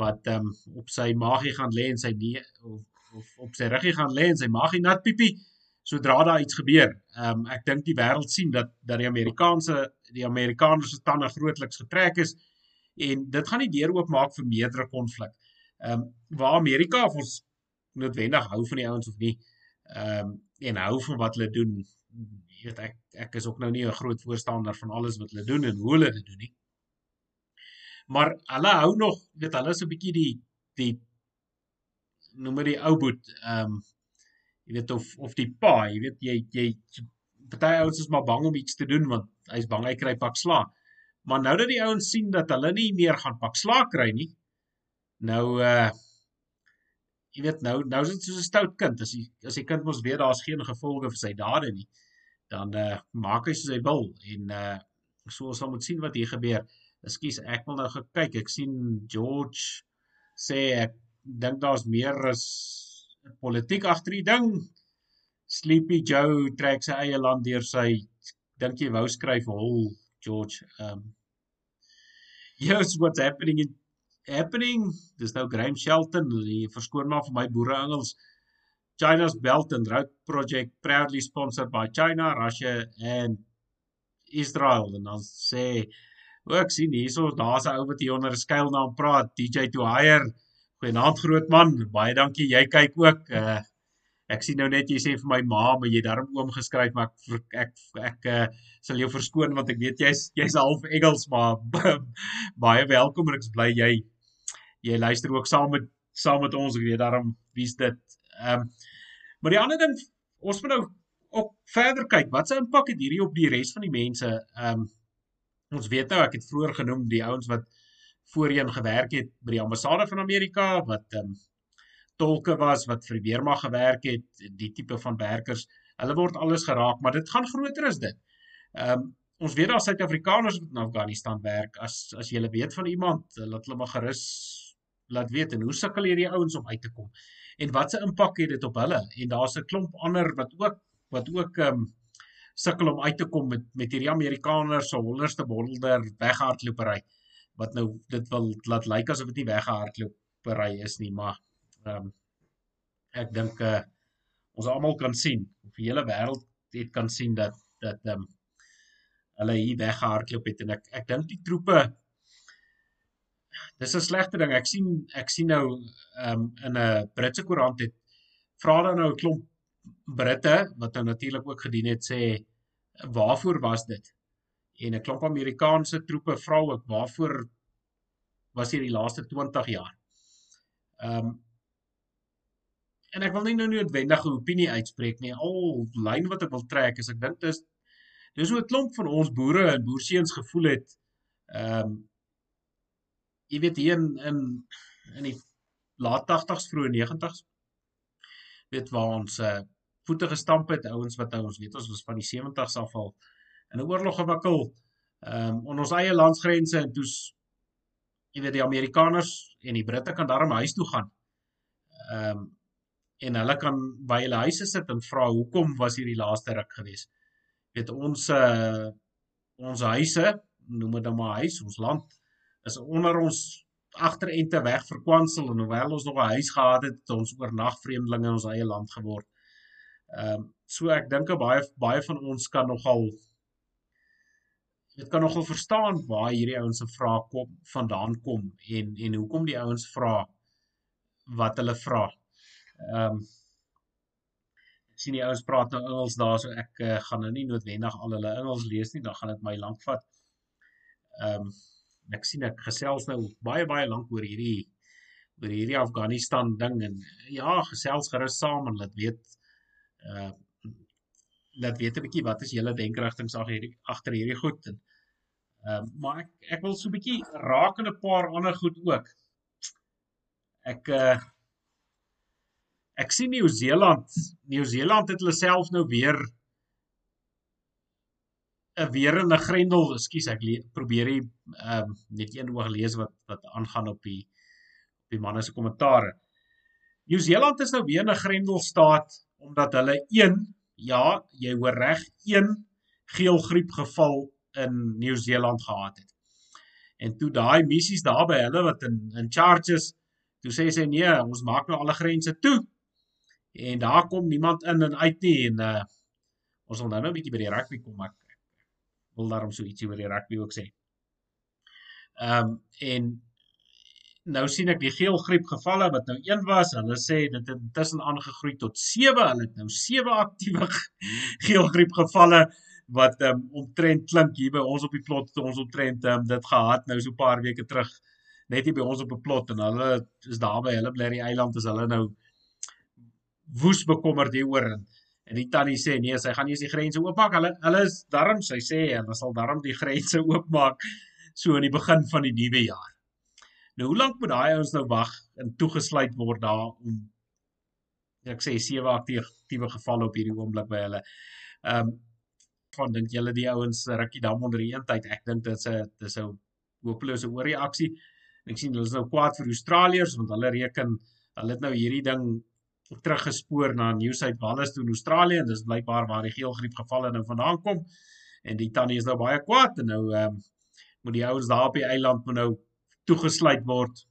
wat ehm um, op sy maagie gaan lê en sy nie of, of op sy ruggie gaan lê en sy maagie nat piepie sodra daar iets gebeur. Ehm um, ek dink die wêreld sien dat dat die Amerikaanse die Amerikaners se tande grootliks getrek is en dit gaan nie deur oopmaak vir meerdere konflik. Ehm um, waar Amerika of ons noodwendig hou van die ouens of nie. Ehm um, en hou van wat hulle doen. Jy weet ek ek is ook nou nie 'n groot voorstander van alles wat hulle doen en hoe hulle dit doen nie maar hulle hou nog weet hulle is 'n bietjie die die noem maar die ou boet ehm um, jy weet of of die pa jy weet jy jy party ouens is maar bang om iets te doen want hy's bang hy kry pak sla maar nou dat die ouens sien dat hulle nie meer gaan pak sla kry nie nou uh jy weet nou nou is dit soos 'n stout kind. As hy as die kind mos weet daar's geen gevolge vir sy dade nie dan uh maak hy soos hy wil. En uh so ons sal moet sien wat hier gebeur. Ekskuus, ek wil nou gekyk. Ek sien George sê ek dink daar's meer as politiek agter die ding. Sleepy Joe trek sy eie land deur sy dink jy wou skryf hol George. Um Here's what's happening in happening. Dis nou Graham Shelton, die verskoon maar vir my boere Engels. China's Belt and Road Project proudly sponsored by China, Russia and Israel en dan sê ook sien hierso daar's 'n ou wat hier onder 'n skuilnaam praat DJ to hire goeienaand groot man. Baie dankie. Jy kyk ook uh, ek sien nou net jy sê vir my ma maar jy daarom oom geskryf maar ek ek, ek uh, sal jou verskoon want ek weet jy's jy's half Engels maar <laughs> baie welkom en ek is bly jy jy luister ook saam met saam met ons. Ek weet daarom wie's dit. Ehm um, maar die ander ding ons moet nou ook verder kyk, wat se impak het hierdie op die res van die mense? Ehm um, ons weet nou, ek het vroeër genoem die ouens wat voorheen gewerk het by die ambassade van Amerika wat ehm um, tolke was wat vir die weermag gewerk het, die tipe van werkers, hulle word alles geraak, maar dit gaan groter as dit. Ehm um, ons weet daar Suid-Afrikaners wat in Afghanistan werk. As as jy weet van iemand, laat hulle maar gerus laat weet en hoe sukkel hierdie ouens om uit te kom en wat se impak het dit op hulle en daar's 'n klomp ander wat ook wat ook ehm um, sukkel om uit te kom met met hierdie Amerikaners se honderdste bolder weghardlopery wat nou dit wil laat lyk asof dit nie weghardlopery is nie maar ehm um, ek dink uh, ons almal kan sien of die hele wêreld het kan sien dat dat ehm um, hulle hier weggehardloop het en ek ek dink die troepe dis 'n slegte ding ek sien ek sien nou ehm um, in 'n Britse koerant het vra dan nou 'n klomp Britte wat nou natuurlik ook gedien het sê waarvoor was dit? En 'n klomp Amerikaanse troepe vra ook waarvoor was hier die laaste 20 jaar. Ehm um, en ek wil nie nou noodwendig 'n opinie uitspreek nie. Al lyn wat ek wil trek is ek dink dis dis hoe 'n klomp van ons boere en boerseuns gevoel het. Ehm um, jy weet hier in in in die laat 80s vroeë 90s weet waar ons uh, voete gestamp het, ouens wat ons weet ons was van die 70s af al in 'n oorlog gewikkel um, on ons eie landsgrense en toe's jy weet die Amerikaners en die Britte kan daarom huis toe gaan. Ehm um, en hulle kan by hulle huise sit en vra hoekom was hierdie laaste ruk gewees. Weet ons uh, ons huise, noem dit dan maar huis, ons land is onder ons agterente weg verkwansel en hoewel ons nog 'n huis gehad het, het ons oornag vreemdelinge in ons eie land geword. Ehm um, so ek dink baie baie van ons kan nogal dit kan nogal verstaan waar hierdie ouens se vrae kom vandaan kom en en hoekom die ouens vra wat hulle vra. Ehm um, sien die ouens praat nou Engels daar so ek uh, gaan nou nie noodwendig al hulle Engels lees nie, dan gaan dit my lank vat. Ehm um, ek sien ek gesels nou baie baie lank oor hierdie oor hierdie Afghanistan ding en ja, gesels gerus saam en laat weet uh laat weet 'n bietjie wat is julle denkerigtings agter hierdie agter hierdie goed en ehm uh, maar ek ek wil so 'n bietjie raak aan 'n paar ander goed ook. Ek uh ek sien Nieu-Seeland, Nieu-Seeland het hulle self nou weer 'n weer in 'n grendel, ekskuus, ek probeer hier ehm um, net een oog lees wat wat aangaan op die op die manne se kommentare. Nieu-Seeland is nou weer 'n grendel staat omdat hulle een ja, jy hoor reg, een geelgriep geval in Nieu-Seeland gehad het. En toe daai missies daar by hulle wat in in charges, toe sê sy nee, ons maak nou alle grense toe. En daar kom niemand in en uit nie en uh ons wil nou nou 'n bietjie by die rugby kom, maar wil daarom so ietsie oor die rugby ook sê. Ehm um, en nou sien ek die geelgriep gevalle wat nou een was, hulle sê dit het intussen aangegroei tot 7. Hulle het nou 7 aktiewe <laughs> geelgriep gevalle wat um, omtrent klink hier by ons op die plot ons omtrent um, dit gehad nou so 'n paar weke terug net hier by ons op 'n plot en hulle is daar by hulle bly die eiland is hulle nou woes bekommerd hieroor en En die tannie sê nee, sy gaan nie eens die grense oopmaak. Hulle hulle is darm, sy sê hulle sal darm die grense oopmaak so in die begin van die nuwe jaar. Nou hoe lank moet daai ouens nou wag en toegesluit word daar om ek sê sewe aktiewe gevalle op hierdie oomblik by hulle. Ehm um, van dink julle die ouens rukkie dam onder die eentheid. Ek dink dit is 'n dis 'n hopelose oorreaksie. Ek sien hulle is nou kwaad vir Australiërs want hulle reken hulle het nou hierdie ding teruggespoor na New South Wales toe in Australië en dis blykbaar waar die geelgriep gevalle nou vandaan kom. En die tannie is nou baie kwaad en nou ehm um, moet die ouens daar op die eiland moet nou toegesluit word.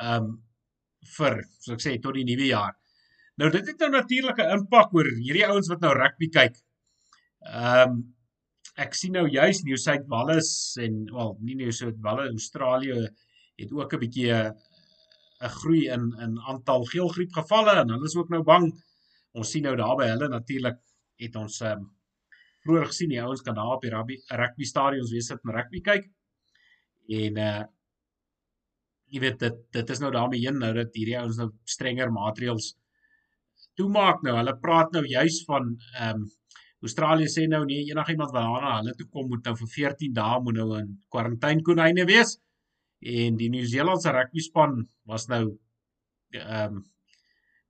Ehm um, vir, soos ek sê, tot die nuwe jaar. Nou dit het nou natuurlik 'n impak oor hierdie ouens wat nou rugby kyk. Ehm um, ek sien nou juis New South Wales en wel nie New South Wales Australië het ook 'n bietjie 'n groei in in aantal geelgriep gevalle en hulle is ook nou bang. Ons sien nou daar by hulle natuurlik het ons ehm um, vroeër gesien die ouens kan daar op die rugby rugby stadions wees sit en rugby kyk. En uh jy weet dit dit is nou daarmee heen nou dat hierdie ouens nou strenger maatreëls toemaak nou. Hulle praat nou juis van ehm um, Australië sê nou nee, enigiemand wat daarna hulle toe kom moet nou vir 14 dae moet nou in kwarantainkonine wees. En die Nieu-Seelandse rugby span was nou ehm um,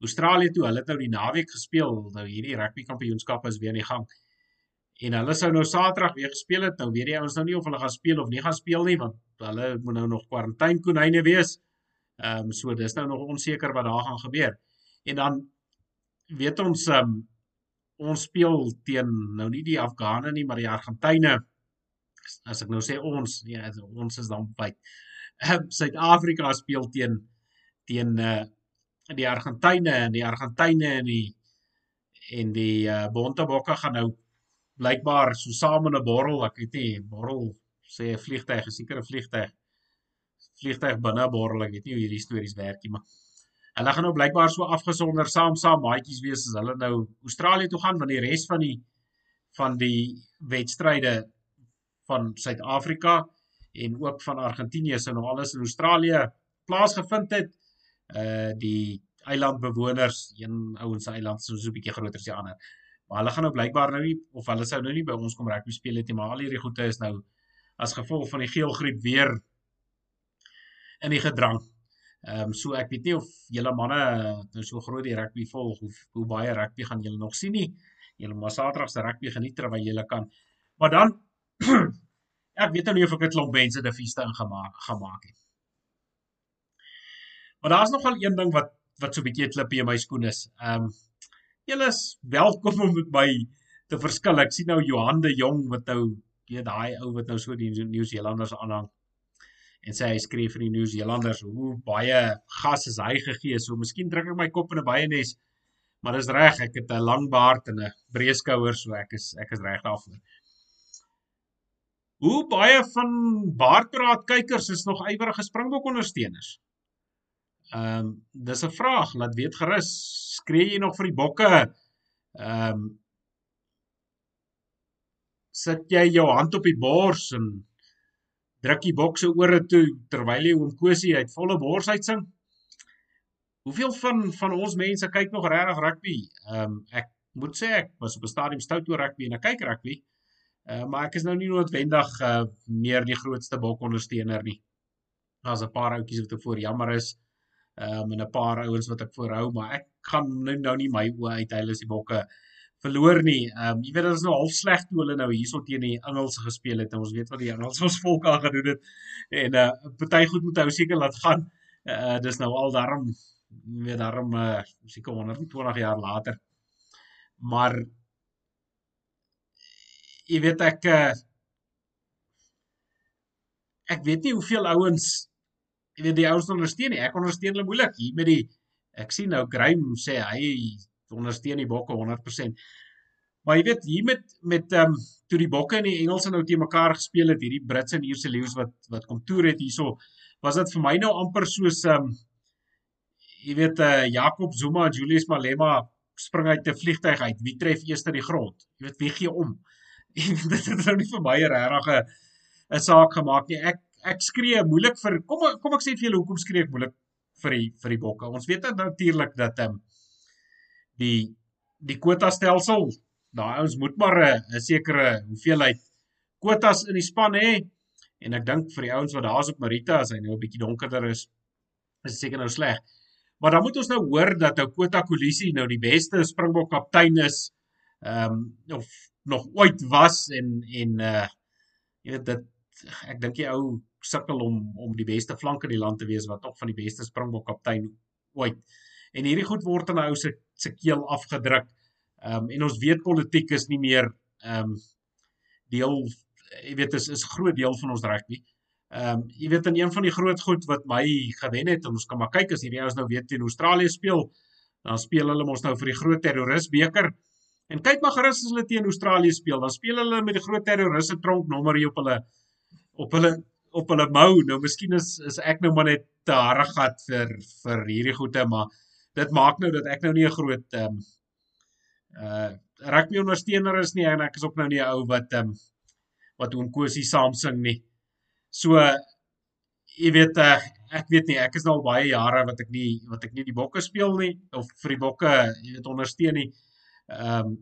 Australië toe. Hulle het nou die naweek gespeel. Nou hierdie rugby kampioenskap is weer aan die gang. En hulle sou nou Saterdag weer gespeel het. Nou weet jy ons nou nie of hulle gaan speel of nie gaan speel nie want hulle moet nou nog kwarantainkonine wees. Ehm um, so dis nou nog onseker wat daar gaan gebeur. En dan weet ons um, ons speel teen nou nie die Afghane nie, maar die Argentyne. As ek nou sê ons, ja, ons is dan by ehm, Suid-Afrika speel teen teen uh, die Argentyne en die Argentyne en die en die uh, Bontebokka gaan nou blykbaar so saam in 'n borrel, ek weet nie, borrel sê 'n vliegtyg, seker 'n vliegtyg. Vliegtyg binne borrel, ek weet nie hoe hierdie stories werk nie, maar Hulle gaan nou blykbaar so afgesonder saam saam maatjies wees as hulle nou Australië toe gaan want die res van die van die wedstryde van Suid-Afrika en ook van Argentinië sou nog alles in Australië plaasgevind het. Uh die eilandbewoners, een ouens se eiland so 'n bietjie groter as die ander. Maar hulle gaan nou blykbaar nou nie of hulle sou nou nie by ons kom rugby speel het nie, maar al hierdie goeie is nou as gevolg van die geelgriep weer in die gedrang. Ehm um, so ek weet nie of julle manne nou so groot die rugby volg hoe hoe baie rugby gaan julle nog sien nie. Julle maar Saterdag se rugby geniet terwyl julle kan. Maar dan <clears throat> ek weet nou nie of ek 'n klomp mense te feeste ingemaak gemaak het. Maar daar's nog wel een ding wat wat so 'n bietjie 'n klippie in my skoen is. Ehm um, julle is welkom om met my te verskil. Ek sien nou Johan de Jong wat nou weet daai ou wat nou so die Nieu-Seelanders aanhang en sê hy skryf vir die Nieu-Seelanders hoe baie gas is hy gegee. So miskien druk ek my kop in 'n baie nes. Maar dis reg, ek het 'n lang baard en 'n breë skouers, so ek is ek is reg daarvoor. Hoe baie van baardpraat kykers is nog ywerige Springbok ondersteuners? Ehm um, dis 'n vraag, laat weet gerus, skree jy nog vir die bokke? Ehm um, sit jy jou hand op die bors en druk die bokse ore toe terwyl jy oom Kosie uit volle bors uitsing. Hoeveel van van ons mense kyk nog regtig rugby? Ehm um, ek moet sê ek was op 'n stadium stout oor rugby en ek kyk rugby. Uh, maar ek is nou nie noodwendig uh, meer die grootste bok ondersteuner nie. Daar's 'n paar ouetjies wat ek voor jammer is. Ehm um, en 'n paar ouens wat ek voorhou, maar ek gaan nou, nou nie my oë uit hulle is die bokke verloor nie. Ehm um, jy weet dit is nou half sleg toe hulle nou hierso teen die Engelse gespeel het. Ons weet wat die Engelse ons <laughs> volk aan gedoen het. En uh party goed moet hou seker laat gaan. Uh dis nou al daarom weer daarom uh seker 120 jaar later. Maar jy weet ek uh ek weet nie hoeveel ouens jy weet die ouens ondersteun nie. Ek ondersteun hulle moeilik hier met die ek sien nou Graham sê hy ondersteun die bokke 100%. Maar jy weet hier met met ehm um, toe die bokke en die Engelse nou te mekaar gespeel het, hierdie Britse en Ierse leeu's wat wat kom toer het hierso, was dit vir my nou amper soos ehm um, jy weet eh uh, Jakob Zuma en Julius Malema spring uit 'n vliegtyg uit. Wie tref eers die grond? Jy weet wie gee om? <laughs> dit het nou nie vir my 'n 'n saak gemaak nie. Ek ek skree moeilik vir kom kom ek sê vir julle hoekom skree ek moeilik vir die vir die bokke. Ons weet natuurlik dat ehm um, die die kwota stelsel. Daai ouens moet maar 'n sekere hoeveelheid kwotas in die span hê. En ek dink vir die ouens wat daar's op Marita as hy nou 'n bietjie donkerder is, is seker nou sleg. Maar dan moet ons nou hoor dat ou Kota Kolisi nou die beste Springbok kaptein is. Ehm um, of nog ooit was en en uh jy weet dit ek dink die ou sukkel om om die beste flank in die land te wees wat tog van die beste Springbok kaptein ooit. En hierdie goed word aan 'n ou se se keel afgedruk. Ehm um, en ons weet politiek is nie meer ehm um, deel jy weet is is groot deel van ons rugby. Ehm um, jy weet in een van die groot goed wat my gewen het en ons kan maar kyk as hierdie ouens nou weet teen Australië speel Dan speel hulle mos nou vir die groot terrorisbeker. En kyk maar gerus as hulle teen Australië speel, dan speel hulle met die groot terroriste tronk nommer hier op hulle op hulle op hulle mou. Nou miskien is is ek nou maar net te harde gat vir vir hierdie goede, maar dit maak nou dat ek nou nie 'n groot ehm um, uh rugby ondersteuner is nie en ek is ook nou nie 'n ou wat ehm um, wat onkosie saam sing nie. So jy weet uh, ek weet nie ek is nou al baie jare wat ek nie wat ek nie die bokke speel nie of vir die bokke jy weet ondersteun nie. Ehm um,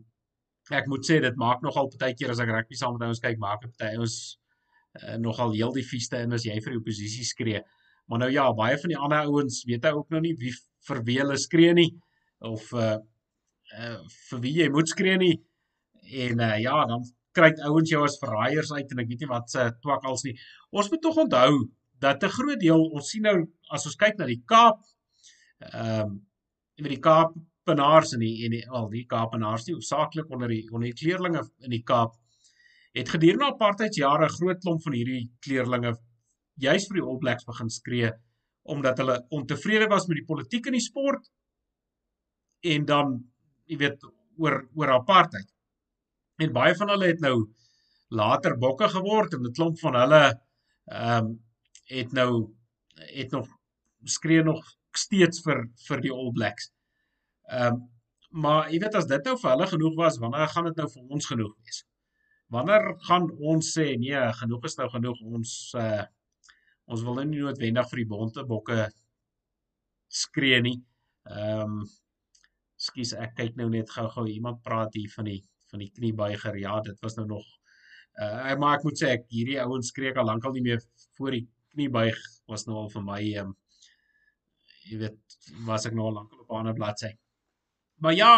ek moet sê dit maak nogal baie keer as ek rugby saam met ouens kyk maak dit baie ons uh, nogal heel die vieste in as jy vir die oppositie skree. Maar nou ja, baie van die ander ouens weet hy ook nou nie wie vir wie hulle skree nie of uh, uh vir wie jy moet skree nie. En uh, ja, dan kry ouens jou as verraaiers uit en ek weet nie wat se twak als nie. Ons moet tog onthou dat 'n groot deel ons sien nou as ons kyk na die Kaap ehm um, in die Kaap Penaars en die en die al die Kaapenaars nie hoofsaaklik onder die onder die kleerlinge in die Kaap het gedurende apartheidsjare 'n groot klomp van hierdie kleerlinge juis vir die All Blacks begin skree omdat hulle ontevrede was met die politiek in die sport en dan jy weet oor oor apartheid. En baie van hulle het nou later bokke geword en 'n klomp van hulle ehm um, het nou het nog skree nog steeds vir vir die All Blacks. Ehm um, maar jy weet as dit nou vir hulle genoeg was, wanneer gaan dit nou vir ons genoeg wees? Wanneer gaan ons sê nee, genoeg is nou genoeg ons uh ons wil nou nie noodwendig vir die bonte bokke skree nie. Ehm um, Skus ek kyk nou net gou-gou iemand praat hier van die van die kniebuiger. Ja, dit was nou nog uh maar ek moet sê ek hierdie ouens skree al lankal nie meer voor die kniebuig was nou al vir my ehm um, jy weet was ek nou al lankal op 'n ander bladsy. Maar ja,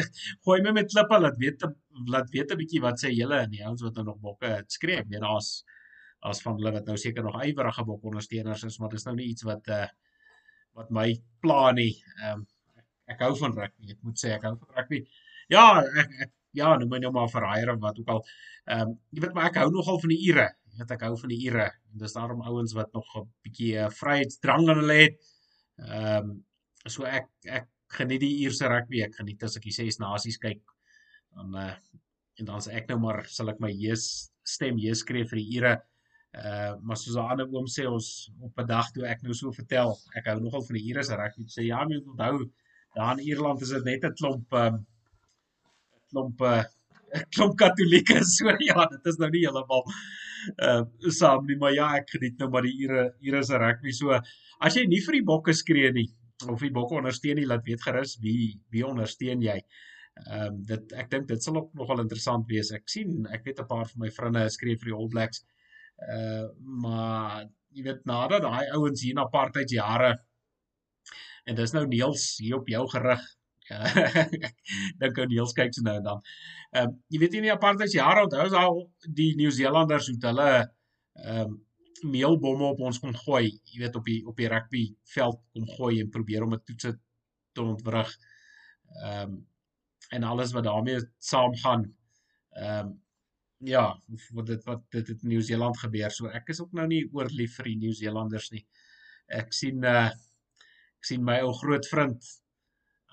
<laughs> gooi my met klippe laat weet laat weet 'n bietjie wat sê julle en die ouens wat nou nog bokke skree. Ek weet daar's as van hulle wat nou seker nog ywerige bok ondersteuners is, maar dis nou nie iets wat uh wat my pla nie. Ehm um, ek, ek hou van rugby. Ek moet sê ek hou van rugby. Ja, ek, ek ja, noem my nou maar verraaier of wat ook al. Ehm um, jy weet maar ek hou nogal van die ure. Jy weet ek hou van die ure. En dis daarom ouens wat nog 'n bietjie uh, vryheidsdrang in hulle het. Ehm um, so ek ek geniet die Ierse rugby. Ek geniet as ek die ses nasies kyk. Dan uh en dan sê ek nou maar sal ek my Jesus stem Jesus skree vir die ure. Uh maar soos 'n ander oom sê ons op 'n dag toe ek nou so vertel, ek hou nogal van die Ierse rugby. Sê ja, jy moet onthou daar in Ierland is dit net 'n klomp um, klomp 'n uh, klomp katolieke <laughs> so ja, dit is nou nie heeltemal uh saam nie, maar ja, ek geniet nou maar die Ire Ierse rugby. So as jy nie vir die bokke skree nie of die bokke ondersteun nie, laat weet gerus wie wie ondersteun jy. Ehm um, dit ek dink dit sal ook nogal interessant wees. Ek sien ek weet 'n paar van my vriende skree vir die All Blacks. Uh maar jy weet nadat daai ouens hier na apartheid jare en dis nou Neels hier op jou gerig. <laughs> Dink aan Niels kyk so nou en dan. Ehm um, jy weet nie die apartheid jare onthou as al die Nieu-Seelanders het hulle ehm um, meelbomme op ons kon gooi, jy weet op die op die rugby veld kom gooi en probeer om 'n toetse te ontwrig. Ehm um, en alles wat daarmee saamgaan. Ehm um, ja, wat dit wat dit het in Nieu-Seeland gebeur. So ek is ook nou nie oorlief vir die Nieu-Seelanders nie. Ek sien uh ek sien my ou groot vriend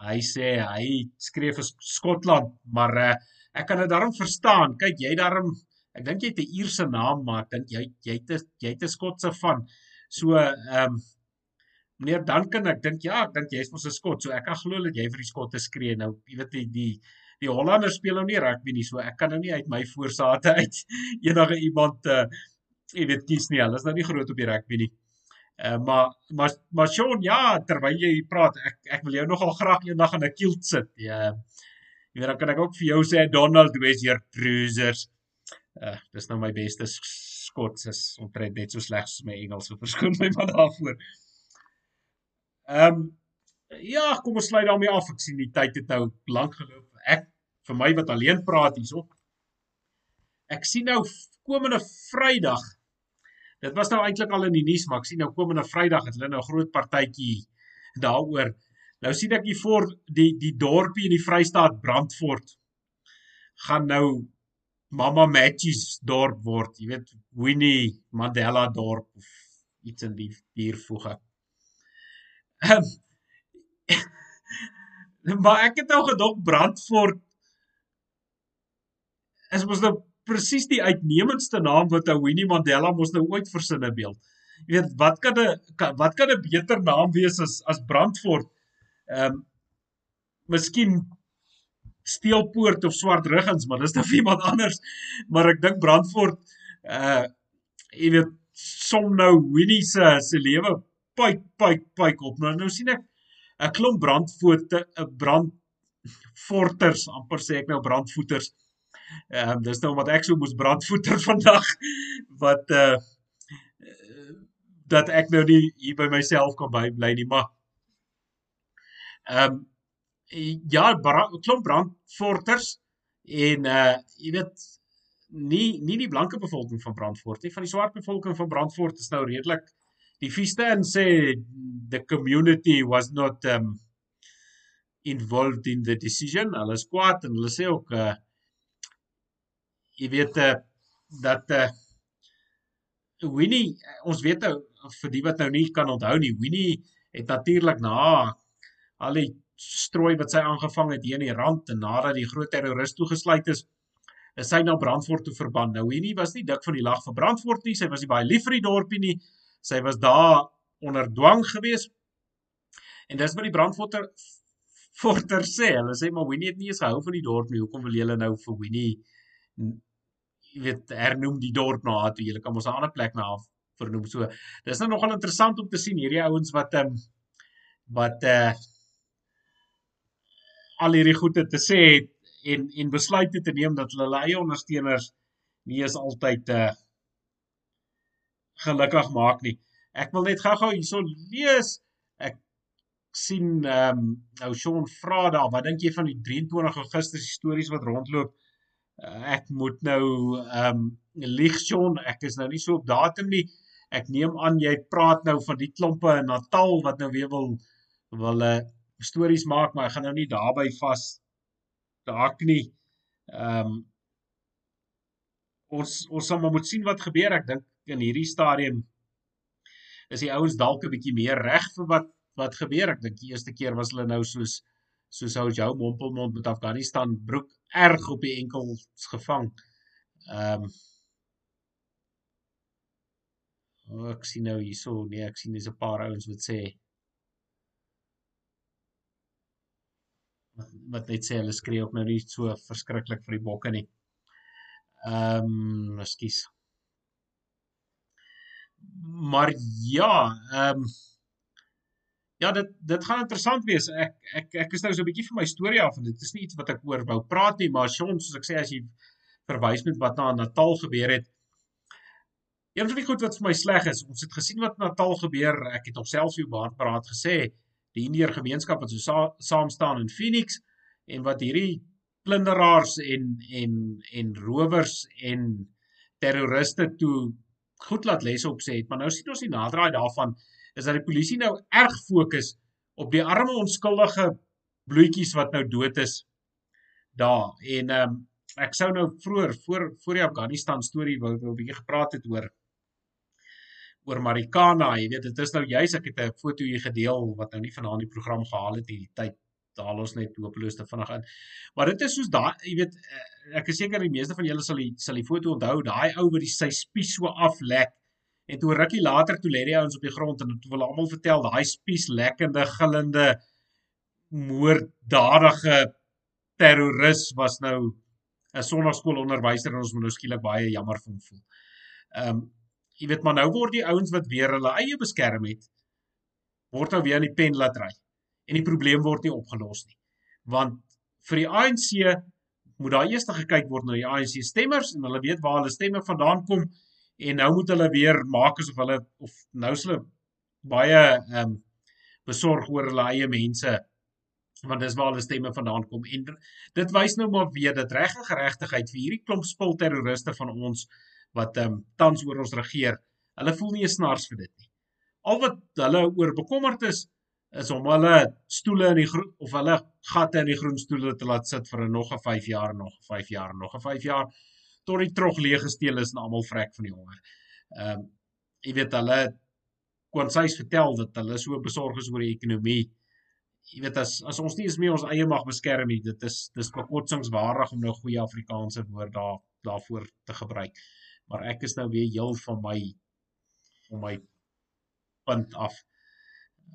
hy sê hy skree vir Skotland, maar uh, ek kan dit daarom verstaan. Kyk, jy daarom ek dink jy het 'n Ierse naam, maar ek dink jy jy het jy het 'n Skotse van. So ehm um, meneer Duncan, ek dink ja, ek dink jy's mos 'n Skot, so ek kan glo dat jy vir die Skotte skree. Nou, jy weet die die die Hollanders speel nou nie rugby nie, so ek kan nou nie uit my voorsate <laughs> uit enige iemand uh jy weet kies nie. Hulle is nou nie groot op die rugby nie. Uh, maar maar maar Sean ja terwyl jy praat ek ek wil jou nogal graag eendag in 'n kilt sit. Ja. Jy weet dan kan ek ook vir jou sê Donald wees hier cruisers. Uh dis nou my beste Skots is omtrent net so sleg soos my Engels. So verskoon my maar daarvoor. Ehm um, ja, kom ons sluit daarmee af. Ek sien die tyd het nou lank geloop. Ek vir my wat alleen praat hierso. Ek sien nou komende Vrydag Dit was nou eintlik al in die nuus, maar ek sien nou komende Vrydag het hulle nou 'n groot partytjie daaroor. Nou sien ek hier voor die die dorpie in die Vrystaat Brandfort gaan nou Mama Matches dorp word. Jy weet Winnie Mandela dorp of iets in die hiervoege. Um, <laughs> Maar ek het nou gedog Brandfort is mos nou presies die uitnemendste naam wat ou Winnie Mandela mos nou ooit versinne beeld. Jy weet, wat kan 'n wat kan 'n beter naam wees as as Brandfort? Ehm um, Miskien Steelpoort of Swart Ruggens, maar dis nou <laughs> iemand anders. Maar ek dink Brandfort uh jy weet som nou Winnie se se lewe pyk pyk pyk op. Nou nou sien ek 'n klomp brandvoete 'n brandforters amper sê ek nou brandvoeters. Ehm um, dis nou wat ek so moes brandvoeter <laughs> vandag wat uh dat ek nou nie hier by myself kan bly nie, maar ehm um, ja, klomp brandforters en uh jy weet nie nie die blanke bevolking van Brandfort nie, van die swart bevolking van Brandfort is nou redelik die Fiestan sê the community was not um involved in the decision. Hulle is kwaad en hulle sê ook uh jy weet uh, dat uh Winnie ons weet nou vir die wat nou nie kan onthou nie, Winnie het natuurlik na al die strooi wat sy aangevang het hier in die rand en nadat die groot terroris toegesluit is, is sy na Brandfort toe verban. Nou Winnie was nie dik van die lag vir Brandfort nie, sy was nie baie lief vir die dorpie nie. Sy was daar onder dwang gewees. En dis wat die brandforter forter <laughs> sê. Hulle sê maar Winnie het nie eens gehou van die dorp nie. Hoekom wil julle nou vir Winnie jy weet hernoem die dorp na haar toe? Julle kan mos 'n ander plek na haar vernoem. So dis nou nogal interessant om te sien hierdie ouens wat ehm um, wat eh uh, al hierdie goede te sê het en en besluite te neem dat hulle eie ondersteuners nie is altyd eh uh, gelukkig maak nie. Ek wil net gou-gou hierso lees. Ek sien ehm um, nou Sean vra daar, wat dink jy van die 23 Augustus stories wat rondloop? Uh, ek moet nou ehm um, lieg Sean, ek is nou nie so op datum nie. Ek neem aan jy praat nou van die klompe in Natal wat nou weer wil wil 'n uh, eh, stories maak, maar ek gaan nou nie daarby vas daak nie. Ehm um, ons ons sal maar moet sien wat gebeur. Ek dink in hierdie stadium is die ouens dalk 'n bietjie meer reg vir wat wat gebeur. Ek dink die eerste keer was hulle nou soos soos ou Jou Mompelmond met Afghanistan broek erg op die enkels gevang. Ehm um, oh, ek sien nou hierso, nee, ek sien dis 'n paar ouens wat sê wat net sê hulle skree ook nou nie so verskriklik vir die bokke nie. Ehm, um, ekskuus maar ja, ehm um, ja, dit dit gaan interessant wees. Ek ek ek is nou so 'n bietjie vir my storie af en dit is nie iets wat ek oor wou praat nie, maar Sean, soos ek sê as jy verwys met wat na Natal gebeur het. Een van die goed wat vir my sleg is, ons het gesien wat Natal gebeur. Ek het homself so baie praat gesê, die Indiër gemeenskap wat so sa saam staan in Phoenix en wat hierdie plunderaars en en en rowers en terroriste toe goed laat les op sê het, maar nou sien ons die naderdraai daarvan is dat die polisie nou erg fokus op die arme onskuldige bloetjies wat nou dood is daar. En ehm um, ek sou nou vroeër voor voor die Afghanistan storie wou 'n bietjie gepraat het oor oor Marikana, jy weet dit is nou juis ek het 'n foto hier gedeel wat nou nie vanaand die program gehaal het hierdie tyd daal ons net hopeloos te vinnig in. Maar dit is soos daai, jy weet, eh, ek is seker die meeste van julle sal die sal die foto onthou, daai ou wat die sy spies so aflek. En toe rukkie later toe lê die ouens op die grond en toe wil almal vertel daai spies lekkende, gillende moorddadige terroris was nou 'n sonnaskoolonderwyser en ons moet nou skielik baie jammer vir hom voel. Ehm um, jy weet maar nou word die ouens wat weer hulle eie beskerm het word nou weer aan die pen laat ry en die probleem word nie opgelos nie. Want vir die ANC moet daar eers gekyk word na die ANC stemmers en hulle weet waar hulle stemme vandaan kom en nou moet hulle weer maak asof hulle of nou is hulle baie ehm um, besorg oor hulle eie mense want dis waar hulle stemme vandaan kom en dit wys nou maar weer dat reg en geregtigheid vir hierdie klomp spul terroriste van ons wat ehm um, tans oor ons regeer. Hulle voel nie eens snaars vir dit nie. Al wat hulle oor bekommerd is is om hulle stoele in die groen of hulle gatte in die groen stoele te laat sit vir nog 'n 5 jaar, nog 'n 5 jaar, nog 'n 5 jaar tot die trog leeg gesteel is en almal vrek van die honger. Ehm um, jy weet hulle kon sies vertel dat hulle so besorg is oor die ekonomie jy weet as as ons nie eens meer ons eie mag beskerm nie, dit is dis bekotsingswaardig om nou goeie Afrikaanse woord daar daarvoor te gebruik. Maar ek is nou weer heel van my van my punt af.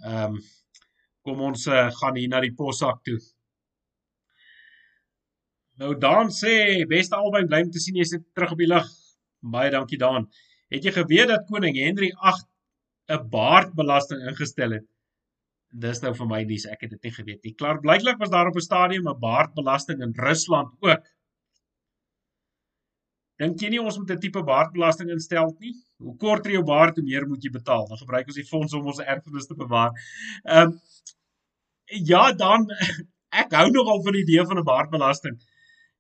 Ehm um, kom ons uh, gaan hier na die possak toe. Nou Dan sê beste albei bly om te sien jy sit terug op die lig. Baie dankie Dan. Het jy geweet dat koning Henry 8 'n baardbelasting ingestel het? Dis nou vir my nuus, ek het dit nie geweet nie. Klaar blyklik was daar op 'n stadium 'n baardbelasting in Rusland ook. Dink jy nie ons moet 'n tipe baardbelasting instel nie? Hoe korter jou baard, hoe meer moet jy betaal. Dan gebruik ons die fonds om ons erfenis te bewaar. Ehm um, ja, dan <laughs> ek hou nogal van die idee van 'n baardbelasting.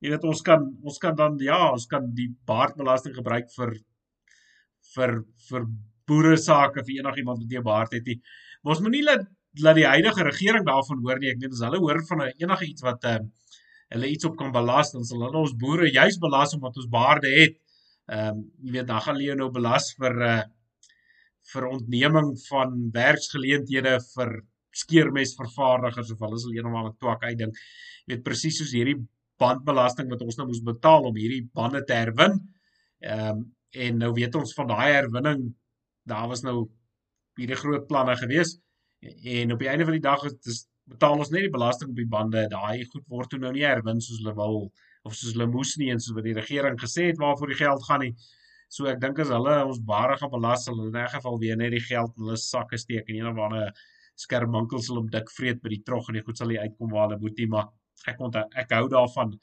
Jy weet ons kan ons kan dan ja, ons kan die baardbelasting gebruik vir vir vir boere sake vir enigiemand wat nie 'n baard het nie. Maar ons moenie laat laat die huidige regering daarvan hoor nie. Ek weet as hulle hoor van enige iets wat ehm uh, hulle iets op kan belas, dan sal hulle ons boere juis belas omdat ons baarde het. Ehm um, jy weet dan gaan hulle jou nou belas vir uh vir ontneming van werksgeleenthede vir skeermesvervaardigers of hulle sal eendag 'n twak uitdink. Jy weet presies soos hierdie bandbelasting wat ons nou moes betaal om hierdie bande te herwin. Ehm um, en nou weet ons van daai herwinning daar was nou hierdie groot planne geweest en op die einde van die dag is betaal ons net die belasting op die bande. Daai goed word toe nou nie herwin soos hulle wil of soos hulle moes nie en soos wat die regering gesê het waarvoor die geld gaan nie. So ek dink as hulle ons bare gaan belas, sal hulle in 'n geval weer net die geld in hulle sakke steek en een of ander skermwinkel sal hom dik vreet by die trog en die goed sal nie uitkom waar hulle moet nie, maar ek onthou ek hou daarvan.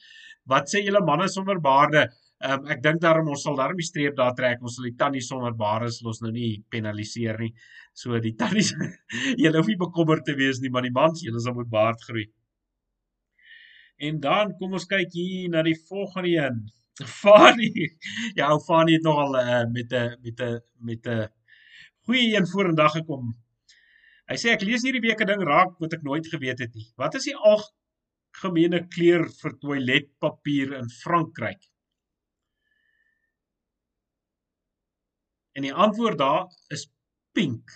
Wat sê julle manne sonder baarde? Ehm um, ek dink daarom ons sal daarom die streep daar trek. Ons sal die tannie sonder baarde sal ons nou nie penaliseer nie. So die tannies <laughs> jy hoef nie bekommerd te wees nie, maar die mans julle sal moet baard groei. En dan kom ons kyk hier na die volgende een. <laughs> Fani. Ja, Fani het nogal uh, met 'n met 'n met 'n goeie een vorendag gekom. Hy sê ek lees hierdie week 'n ding raak wat ek nooit geweet het nie. Wat is die algemene kleur vir toiletpapier in Frankryk? En die antwoord daar is pink.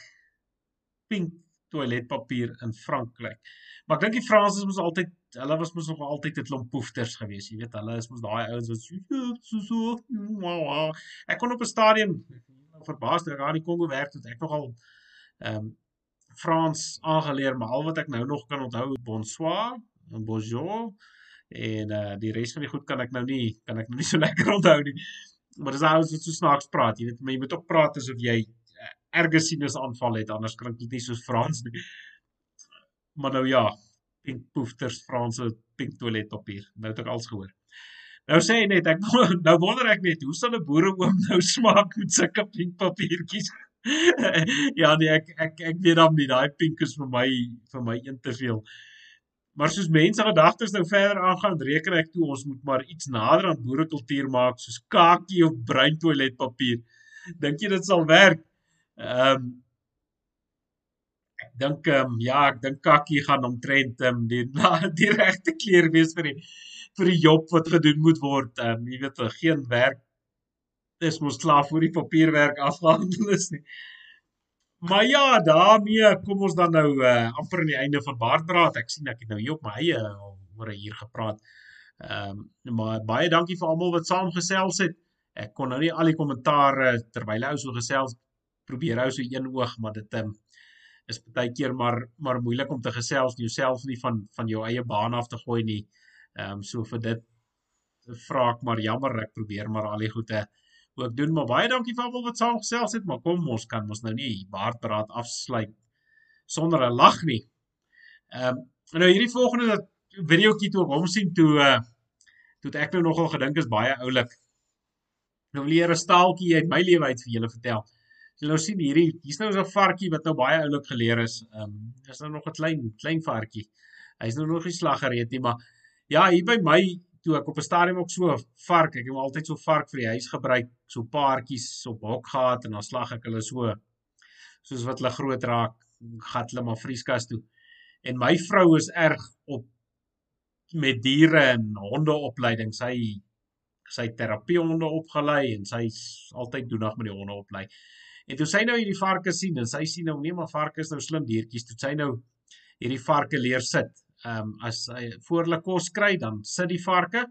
Pink toiletpapier in Frankryk. Maar ek dink die Fransers was altyd, hulle was mos nog altyd 'n klomp poefters gewees, jy weet, hulle is mos daai ouens wat so so so wow. Ek kon op 'n stadium verbaas dat daar in Kongo werk het ek nogal ehm um, Frans aangeleer, maar al wat ek nou nog kan onthou bonsoir en bonjour en uh die res van die goed kan ek nou nie kan ek nou nie so <laughs> lekker onthou nie maar dis ouens wat so snaaks praat, jy weet, maar jy moet ook praat asof jy uh, erge sinus aanval het, anders klink dit nie soos Frans nie. Maar nou ja, pink poefters Franse pink toiletpapier. Nou het ek alles gehoor. Nou sê hy net ek <laughs> nou wonder ek net hoe sal 'n boereoom nou smaak met sulke pink papiertjies? <laughs> ja nee ek ek ek weet dan nie daai pink is vir my vir my een te veel. Maar soos mense gedagtes nou verder aangaan, reken ek toe ons moet maar iets nader aan boerekultuur maak soos kakie of bruin toiletpapier. Dink jy dit sal werk? Ehm um, Ek dink ehm um, ja, ek dink kakie gaan omtrent ehm um, die <laughs> die regte kleur wees vir die vir die job wat gedoen moet word. Ehm um, jy weet, geen werk is mos klaar voor die papierwerk afgehandel is nie. Maar ja, daarmee kom ons dan nou uh, amper aan die einde van Baardbraad. Ek sien ek het nou hier op my eie oor 'n uur gepraat. Ehm um, maar baie dankie vir almal wat saamgesels het. Ek kon nou nie al die kommentare terwyl hy so gesels probeer hou so een oog, maar dit um, is baie keer maar maar moeilik om te gesels en jouself nie van van jou eie baan af te gooi nie. Ehm um, so vir dit vra ek maar jammer, ek probeer maar al die goeie ook doen, maar baie dankie vir almal wat saamgesels het, maar kom ons kan mos nou nie baardpraat afsluit sonder 'n lag nie. Ehm um, nou hierdie volgende dat videoetjie toe ek hom sien toe uh toe ek nou nogal gedink is baie oulik. Nou wil 'n staaltjie uit my lewe uit vir julle vertel. Jy nou sien hierdie hier's nou 'n varkie wat nou baie oulik geleer is. Ehm um, is nou nog 'n klein klein varkie. Hy's nou nog nie slag gereed nie, maar ja, hier by my toe ek op 'n stadium ook so vark, ek het altyd so vark vir die huis gebruik, so paartjies op hok gehad en dan slag ek hulle so soos wat hulle groot raak, gat hulle maar vrieskas toe. En my vrou is erg op met diere en hondeopleiding. Sy sy terapie honde opgelei en sy altyd doenig met die honde oplei. En toe sy nou hierdie varke sien en sy sien nou nee maar varke is nou slim diertjies, toe sy nou hierdie varke leer sit. Ehm um, as hy voor hulle kos kry, dan sit die varke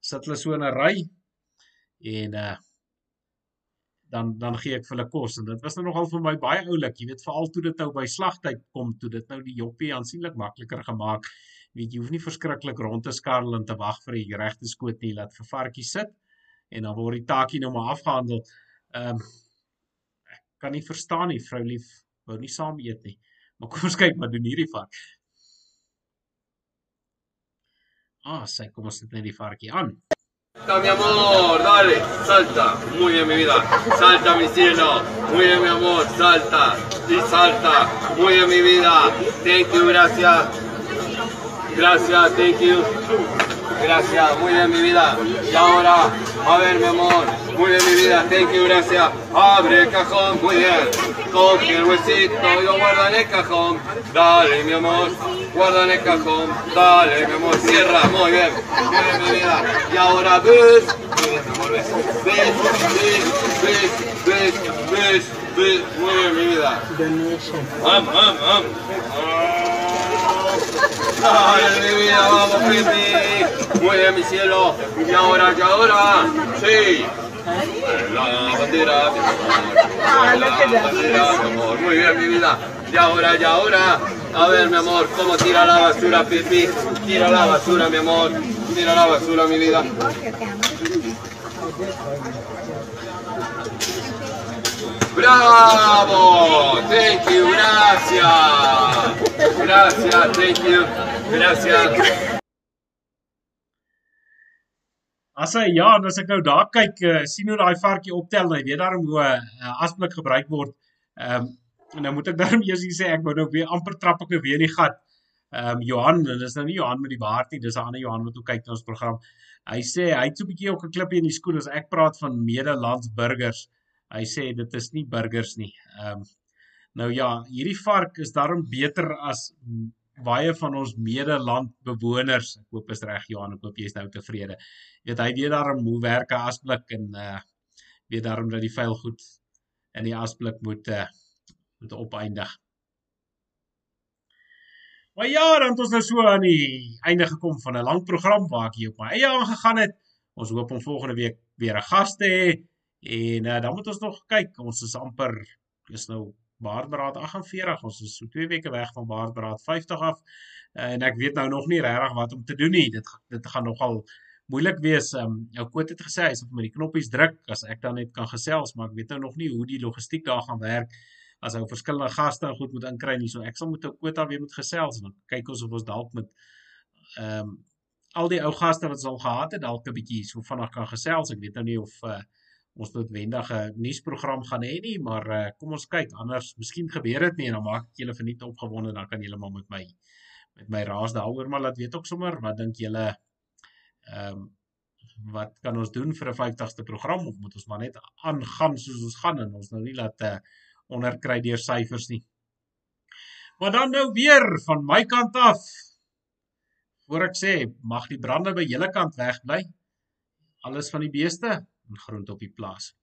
sit hulle so in 'n ry en uh dan dan gee ek vir hulle kos en dit was nou nogal vir my baie oulik. Jy weet veral toe dit nou by slagtyd kom, toe dit nou die joppie aansienlik makliker gemaak. Jy weet jy hoef nie verskriklik rond te skarrel en te wag vir die regte skoot nie. Laat vir varkie sit en dan word die taakie nou maar afgehandel. Ehm um, ek kan nie verstaan nie, vrou lief, wou nie saam eet nie. Maar kom ons <laughs> kyk wat doen hierdie vark. Ah, ons sit net die varkie aan. Salta, mi amor, dale, salta. Muy bien, mi vida. Salta, mi cielo. Muy bien, mi amor, salta. Y salta. Muy bien, mi vida. Thank you, gracias. Gracias, thank you. Gracias, muy bien, mi vida. Y ahora, a ver, mi amor. Muy bien, mi vida. Thank you, gracias. Abre el cajón, muy bien. Coge el huesito y lo guarda en el cajón. Dale, mi amor. Guarda en el cajón. Dale, mi amor. Cierra, muy bien. Muy bien, mi vida. Y ahora ves. Muy bien, amor, ves. Ves, ves, ves, ves, ves. Muy bien, mi vida. Am, am, am. Dale, mi vida, vamos, Pipi. Muy bien, mi cielo. Y ahora, y ahora. Sí. La bandera, mi amor. Muy bien, mi vida. Y ahora, y ahora. A ver, mi amor, cómo tira la basura, Pipi. Tira la basura, mi amor. Tira la basura, mi vida. ¡Bravo! Thank you, gracias. Gracias, thank you. Gracias. As hy ja, en as ek nou daar kyk, uh, sien hoe daai varkie optel, hy weet daarom hoe 'n uh, asblik gebruik word. Ehm um, en nou moet ek <laughs> daarom eers sê ek wou nou weer amper trap ek nou weer in die gat. Ehm um, Johan, en dis nou nie Johan met die baard nie, dis 'n ander Johan wat ook kyk na ons program. Hy sê hy het so 'n bietjie ook 'n klippie in die skoen as ek praat van medelandsburgers. Hy sê dit is nie burgers nie. Ehm um, nou ja, hierdie vark is daarom beter as baie van ons medelandbewoners. Ek hoop is reg Johan, ek hoop jy is nou tevrede. Jy weet hy weet daarom hoe werk 'n asblik en uh weet daarom dat die vuil goed in die asblik moet uh moet opeindig. Maar ja, dan het ons nou so aan die einde gekom van 'n lang program waar ek hier op my eie aangegaan het. Ons hoop om volgende week weer 'n gas te hê. En uh, dan moet ons nog kyk. Ons is amper is nou Baardberaad 48. Ons is so 2 weke weg van Baardberaad 50 af. Uh, en ek weet nou nog nie regtig wat om te doen nie. Dit dit gaan nogal moeilik wees. Ehm um, jou koot het gesê hy sal met die knoppies druk as ek dan net kan gesels, maar ek weet nou nog nie hoe die logistiek daar gaan werk as hy verskillende gaste en goed moet inkry nie. So ek sal met ou koot weer moet gesels en dan kyk ons of ons dalk met ehm um, al die ou gaste wat ons al gehad het dalk 'n bietjie so vinnig kan gesels. Ek weet nou nie of uh, ons noodwendige nuusprogram gaan hê nie, maar uh, kom ons kyk. Anders miskien gebeur dit nie en dan maak ek julle verniet opgewonde dan kan julle maar met my met my raas daaroor maar laat weet ook sommer wat dink julle ehm um, wat kan ons doen vir 'n 50ste program of moet ons maar net aangaan soos ons gaan en ons nou nie laat uh, onderkry deur syfers nie. Maar dan nou weer van my kant af. Voor ek sê, mag die brande by julle kant wegbly. Alles van die beeste en grond op die plaas.